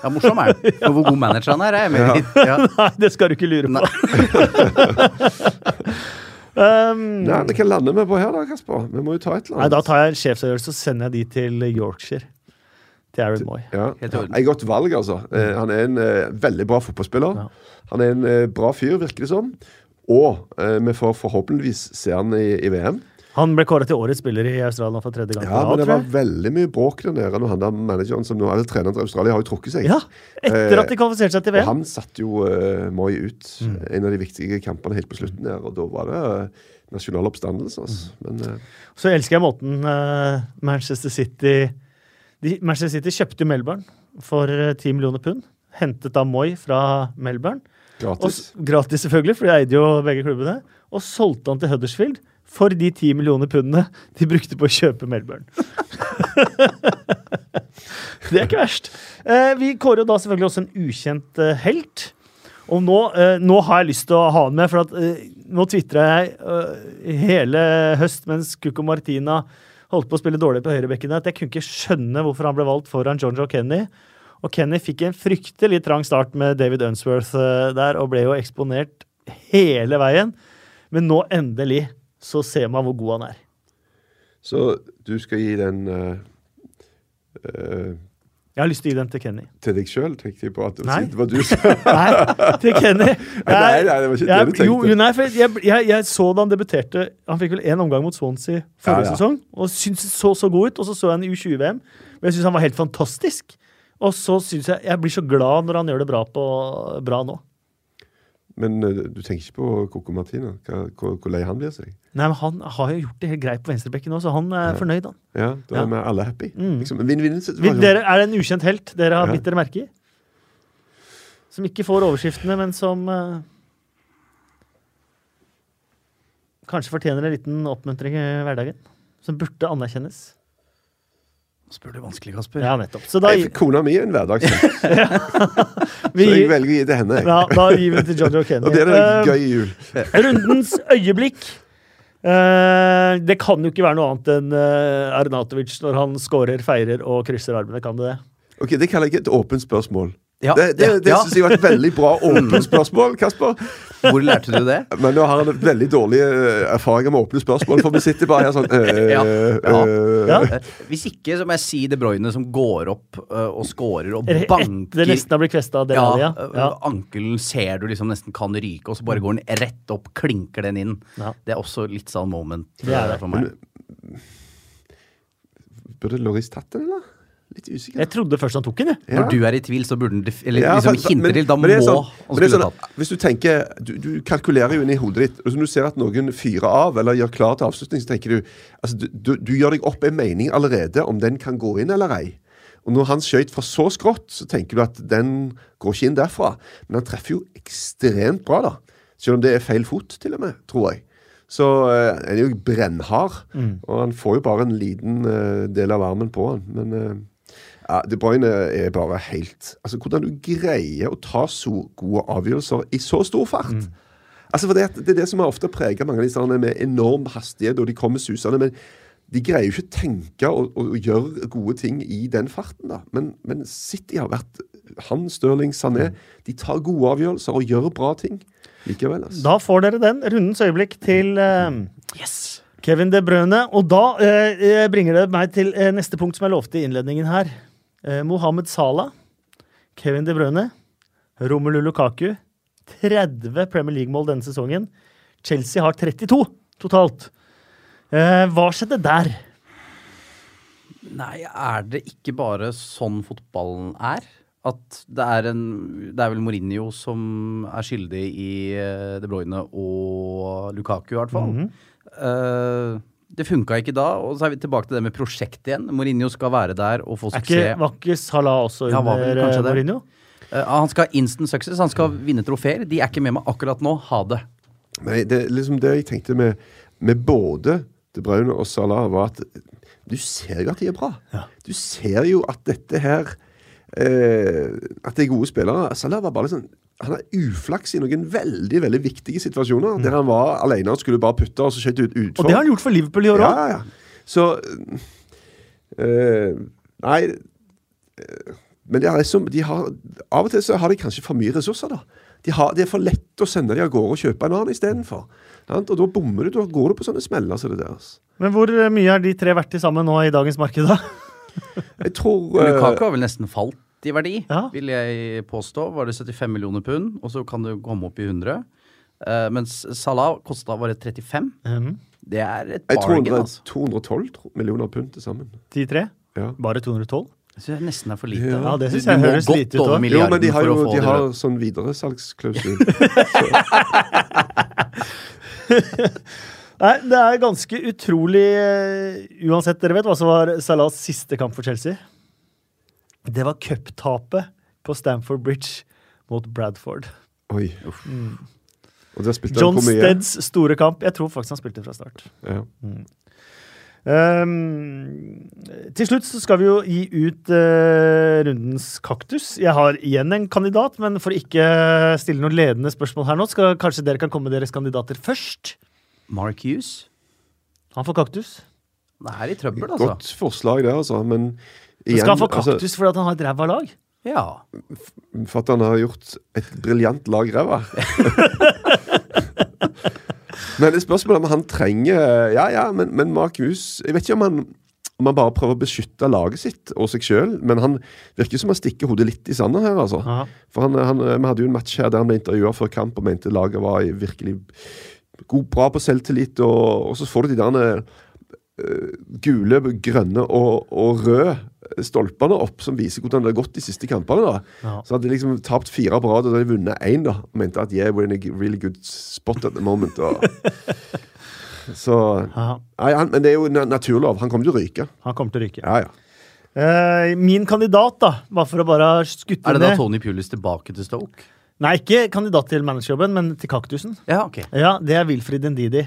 Ja, morsom er han. *laughs* Og hvor god manager han er, er jeg med ja. Ja. *laughs* Nei, det skal du ikke lure på. *laughs* um, Nei, men Hva lander vi på her, da, Kasper? Vi må jo ta et eller Nei, annet. da tar jeg en sjefsavgjørelse og sender jeg de til Yorkshire. Til Aaron Moy. Ja. Helt. Et godt valg, altså. Eh, han er en uh, veldig bra fotballspiller. Ja. Han er en uh, bra fyr, virker det som. Og eh, vi får forhåpentligvis se han i, i VM. Han ble kåret til årets spiller i Australia for tredje gang. Ja, men det var veldig mye bråk der nede når han der manageren som nå, er treneren til Australia har jo trukket seg. ja, etter at de kvalifiserte seg til VM. Og han satte jo uh, Moi ut en av de viktige kampene helt på slutten der, og da var det uh, nasjonal oppstandelse. Altså. Men uh, Så elsker jeg måten uh, Manchester City de, Manchester City kjøpte Melbourne for eh, 10 millioner pund. Hentet da Moi fra Melbourne. Gratis. Og, gratis, selvfølgelig, for de eide jo begge klubbene. Og solgte han til Huddersfield for de 10 millioner pundene de brukte på å kjøpe Melbourne. *laughs* det er ikke verst. Eh, vi kårer jo da selvfølgelig også en ukjent eh, helt. Og nå, eh, nå har jeg lyst til å ha han med, for at, eh, nå tvitra jeg eh, hele høst mens Cuco Martina holdt på å spille dårlig på høyrebekken, at jeg kunne ikke skjønne hvorfor han ble valgt foran John Joe Kenny. Og Kenny fikk en fryktelig trang start med David Unsworth eh, der, og ble jo eksponert hele veien. Men nå endelig så ser man hvor god han er. Så du skal gi den uh, uh, Jeg har lyst til å gi den til Kenny. til deg sjøl, tenkte jeg på. at Nei. Det var du *laughs* som Nei, til Kenny. Nei, nei, det var ikke det du tenkte. Jo, nei, for jeg, jeg, jeg så da han debuterte Han fikk vel én omgang mot Swansea forrige Ja, ja. sesong, og syntes så så god ut. Og så så jeg han i U20-VM, og jeg syns han var helt fantastisk. Og så syns jeg Jeg blir så glad når han gjør det bra, på, bra nå. Men eh, du tenker ikke på Coco Martina? Hvor, lei han blir seg? Nei, men Han har jo gjort det helt greit på venstrebekken nå, så han er fornøyd, han. Ja, Da Ja. er vi alle happy. Mm. Liksom, vin, vin, vin, dere, er det en ukjent helt dere har Ja. bitt dere merke i? Som ikke får overskriftene, men som uh, kanskje fortjener en liten oppmuntring i hverdagen? Som burde anerkjennes. Spør du vanskelig, Kasper. Ja, nettopp. Så da, Jeg- Kona mi er en hverdagshelt, *laughs* *laughs* vi, så jeg velger å gi det henne. ja, da gir vi til Jojo Kenny. Og det er det Eh, gøy jul. *laughs* Rundens øyeblikk. Eh, det kan jo ikke være noe annet enn uh, Arnatovic når han scorer, feirer og krysser armene. Kan det det? Ok, Det kaller jeg ikke et åpent spørsmål. Ja, det det, ja, det ja. synes jeg var et veldig bra åpent spørsmål, Kasper. Hvor lærte du det? Men nå har han veldig dårlige eh, erfaringer med åpne spørsmål, for vi sitter bare her sånn øh, *laughs* Ja, ja. øh, Ja. Eh, Hvis ikke, så må jeg si De Bruyne som går opp eh, og scorer og Etter banker nesten har blitt kvesta av ja, Delalia. eh, Ja. Ankelen ser du liksom nesten kan ryke, og så bare går den rett opp, klinker den inn. Ja. Det er også litt sånn moment Det er eh, det. for meg. Burde Loris tatt den, eller? Litt usikker. Jeg trodde først han tok den. Ja. Når du er i tvil, så burde den def- Eller Ja, liksom hinter men- til. Da må sånn- han men det skulle sånn, tatt. Hvis du tenker Du, du kalkulerer jo inn i hodet ditt. Og så når du ser at noen fyrer av eller gjør klar til avslutning, så tenker du altså, du, du, du gjør deg opp en mening allerede om den kan gå inn eller ei. Og når han skøyt fra så skrått, så tenker du at den går ikke inn derfra. Men han treffer jo ekstremt bra, da. Selv om det er feil fot, til og med, tror jeg. Så uh, han er jo brennhard. Og han får jo bare en liten uh, del av armen på han. Men eh, ja, De Bruyne er bare helt Altså, Hvordan du greier å ta så gode avgjørelser i så stor fart. Altså, for det, det er det som har ofte preget mange av disse med enorm hastighet, og de kommer susende. Men de greier jo ikke å tenke og, og, og gjøre gode ting i den farten, da. Men, men City har vært Han, Stirling, Sané, de tar gode avgjørelser og gjør bra ting likevel. Altså. Da får dere den. Rundens øyeblikk til eh, Kevin De Bruyne. Og da eh, eh, bringer det meg til uh, neste punkt som jeg lovte i innledningen her. Eh, Mohammed Salah, Kevin De Bruyne, Romelu Lukaku. 30 Premier League-mål denne sesongen. Chelsea har 32 totalt. Eh, hva skjedde der? Nei, er det ikke bare sånn fotballen er? At det er en Det er vel Mourinho som er skyldig i eh, De Bruyne og Lukaku, i hvert fall. Mhm. Eh, det funka ikke da, og så er vi tilbake til det med prosjekt igjen. Mourinho skal være der og få suksess. var ikke Salah også Ja, vel under kanskje eh. Mourinho? Uh, han skal ha instant success, han skal vinne trofeer. De er ikke med meg akkurat nå. Ha det. Nei, det, er liksom det jeg tenkte med, med både De Bruyne og Salah, var at du ser jo at de er bra. Du ser jo at dette her eh, At det er gode spillere. Salah var bare litt sånn Han har uflaks i noen veldig veldig viktige situasjoner, der han var alene og skulle bare putte, og så skjøt ut utfor. Og det har han gjort for Liverpool i år ja, òg. ja, ja. Så øh, Nei eh, Men det er liksom, de har, av og til så har de kanskje for mye ressurser, da. De har, det er for lett å sende de av gårde og kjøpe en annen istedenfor. Og da bommer du. Da går du på sånne smeller som det der. altså. Men hvor mye er de tre verdt til sammen nå i dagens marked, da? Jeg tror Lukaku har vel nesten falt i verdi, Ja. vil jeg påstå. Var det 75 millioner pund, og så kan det komme opp i 100. Uh, mens Salah kosta bare 35. Mhm. Det er et bargain, 200, altså. 212 millioner pund til sammen. De tre? Ja. Bare 212? Jeg synes det nesten er for lite. Ja, det synes Du- jeg du høres lite ut også. Jo, men de har jo de har sånn videresalgsklausul. *laughs* Nei, det er ganske utrolig eh, Uansett, dere vet hva som var Salahs siste kamp for Chelsea? Det var cuptapet på Stamford Bridge mot Bradford. Oi. Og der spilte John? Steds store kamp. Jeg tror faktisk han spilte fra start. Ja. Ehm, til slutt så skal vi jo gi ut uh, rundens kaktus. Jeg har igjen en kandidat, men for ikke stille noen ledende spørsmål her nå, skal kanskje dere kan komme med deres kandidater først. Mark Hughes? Han får kaktus. Det er i trøbbel, altså. Godt forslag det, altså. Men igjen skal han få altså, kaktus fordi at han har et ræva lag? Ja. For at han har gjort et briljant lag ræva. *laughs* men det spørsmålet om han trenger Ja, ja, men, men Mark Hughes Jeg vet ikke om han, om han bare prøver å beskytte laget sitt og seg sjøl, men han virker som han stikker hodet litt i sanden her, altså. Aha. For han, han, Vi hadde jo en match her der han ble intervjua før kamp og mente laget var virkelig god, bra på selvtillit, og, og så får du de der eh, gule, grønne og, og røde stolpene opp, som viser hvordan det har gått de siste kampene. da. Ja. Så hadde de liksom tapt fire på rad, og hadde de vunnet én, da. Og mente at yeah, we're in a really good spot at the moment. Og... *laughs* Så Nei, han, Men det er jo naturlov. Han kommer til å ryke. han kommer til å ryke. Ja, ja. Eh, min kandidat, da, bare for å bare skutte Er det da Tony Pulis tilbake til Stoke? Nei, ikke kandidat til managerjobben, men til kaktusen. Ja, ok. Ja, Det er Wilfrid Ndidi,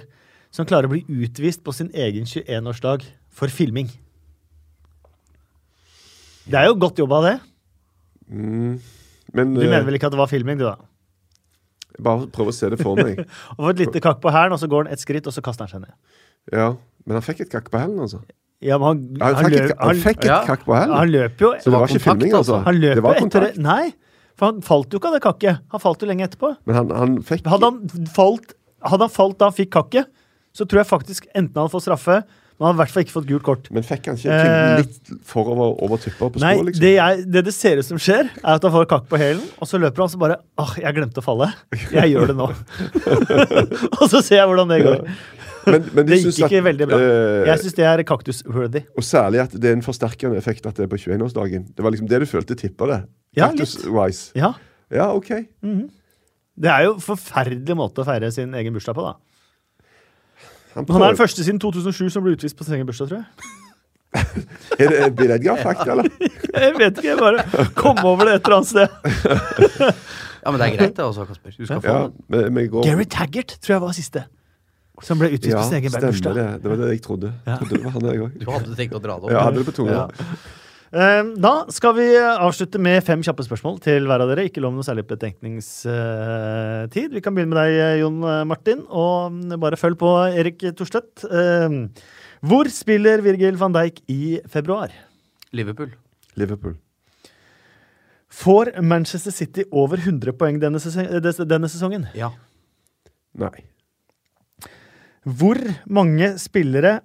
som klarer å bli utvist på sin egen 21-årsdag for filming. Det er jo godt jobba, det. Mm. Men Du eh, mener vel ikke at det var filming, du, da? bare prøv å se det for meg. *laughs* Og får et lite kakk på hælen, og så går han et skritt, og så kaster han seg ned. Ja, Men han fikk et kakk på hælen, altså. Ja, men han, Ja, Han han, fikk, løp, et, han fikk et kakk på hælen. han løp jo Så det var ikke kontakt, filming, altså. Han løp det var kontakt. etter. Nei, for han falt jo ikke av det kakket. Han falt jo lenge etterpå. Men han, han fikk Hadde han falt, hadde han falt da han fikk kakket, så tror jeg faktisk enten han fått straffe, men han hadde i hvert fall ikke fått gult kort. Men fikk han ikke Eh, litt forover over tuppa på skoa, liksom? det, jeg, det det ser ut som skjer, er at han får kakk på hælen, og så løper han så bare Åh, jeg glemte å falle. Jeg gjør det nå. *laughs* og så ser jeg hvordan det går. Men, men de Det gikk ikke at, veldig bra. eh, Jeg syns det er kaktus-worthy. Og særlig at det er en forsterkende effekt at det er på 21-årsdagen. Det var liksom det du følte tippa det. Ja, Cactus-wise. Ja. Ja, OK. Det er jo en forferdelig måte å feire sin egen bursdag på, da. Han Han er den første siden 2007 som ble utvist på sin egen bursdag, tror jeg. *laughs* Er det Bill Edgar-fakt, eller? *laughs* Jeg vet ikke, jeg bare kom over det et eller annet sted. *laughs* Ja, men det er greit, det også, Kasper. Du skal få Ja, den. men vi går Gary Taggart tror jeg var siste. Som ble utvist Ja, på sin egen stemmer bursdag. det. Det var det jeg trodde. Ja. trodde det var han, jeg òg. Du hadde tenkt å dra det opp. Ja, jeg hadde det på tunga. Ja. Eh, Da skal vi avslutte med fem kjappe spørsmål til hver av dere. Ikke lov noe særlig betenkningstid. Vi kan begynne med deg, Jon Martin, og bare følg på Erik Torstvedt. Eh, Hvor spiller Virgil van Dijk i februar? Liverpool. Liverpool. Får Manchester City over 100 poeng denne sesongen? Ja. Nei. Hvor mange spillere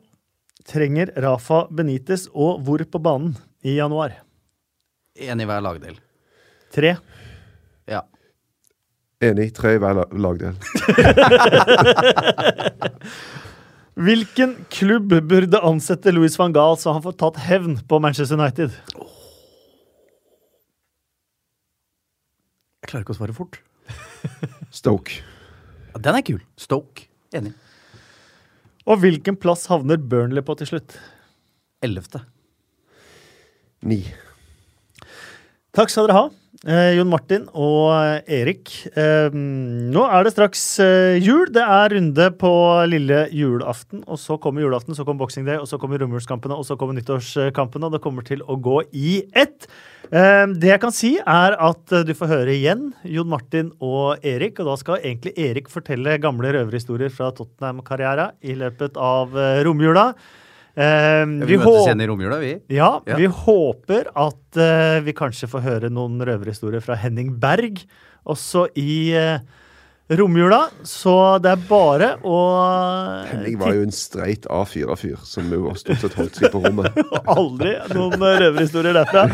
trenger Rafa Benitez, og hvor på banen i januar? Én i hver lagdel. Tre. Ja. Enig. Tre i hver lagdel. *laughs* Hvilken klubb burde ansette Louis van Gaal så han får tatt hevn på Manchester United? Jeg klarer ikke å svare fort. *laughs* Stoke. Ja, den er kul. Stoke. Enig. Og hvilken plass havner Burnley på til slutt? Ellevte. Ni. Takk skal dere ha, eh, Jon Martin og eh, Erik. Eh, nå er det straks eh, jul. Det er runde på lille julaften. Og så kommer julaften, så kommer Boxing Day, og så kommer romjulskampene, og så kommer nyttårskampene. Og det kommer til å gå i ett. Eh, det jeg kan si, er at eh, du får høre igjen Jon Martin og Erik. Og da skal egentlig Erik fortelle gamle røverhistorier fra Tottenham-karriera i løpet av romjula. Eh, Vi, håper- møtes igjen i romjula, vi. ja, Ja. vi håper at uh, vi kanskje får høre noen røverhistorier fra Henning Berg også i uh, romjula. Så det er bare å Henning var jo en streit A4-fyr som jo stort sett holdt seg på rommet. *laughs* Aldri noen eh, røverhistorier derfra.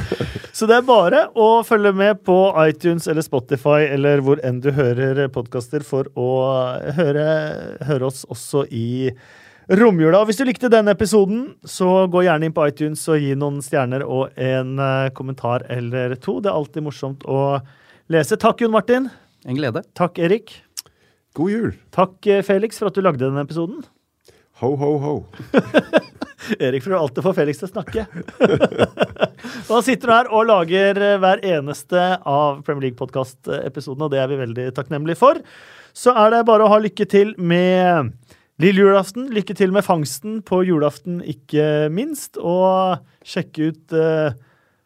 Så det er bare å følge med på iTunes eller Spotify eller hvor enn du hører podkaster for å høre, høre oss også i romjula. Hvis du likte denne episoden, så gå gjerne inn på iTunes og gi noen stjerner og en eh, kommentar eller to. Det er alltid morsomt å lese. Takk, Jon Martin. En glede. Takk, Erik. God jul. Takk, eh, Felix, for at du lagde denne episoden. Ho, ho, ho. *laughs* Erik prøver alltid å få Felix til å snakke. *laughs* og han sitter her og lager eh, hver eneste av Premier League-podkast-episodene, og det er vi veldig takknemlige for. Så er det bare å ha lykke til med lille julaften. Lykke til med fangsten på julaften, ikke minst. Og sjekke ut eh,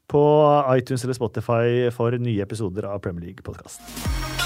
på iTunes eller Spotify for nye episoder av Premier League-podkast.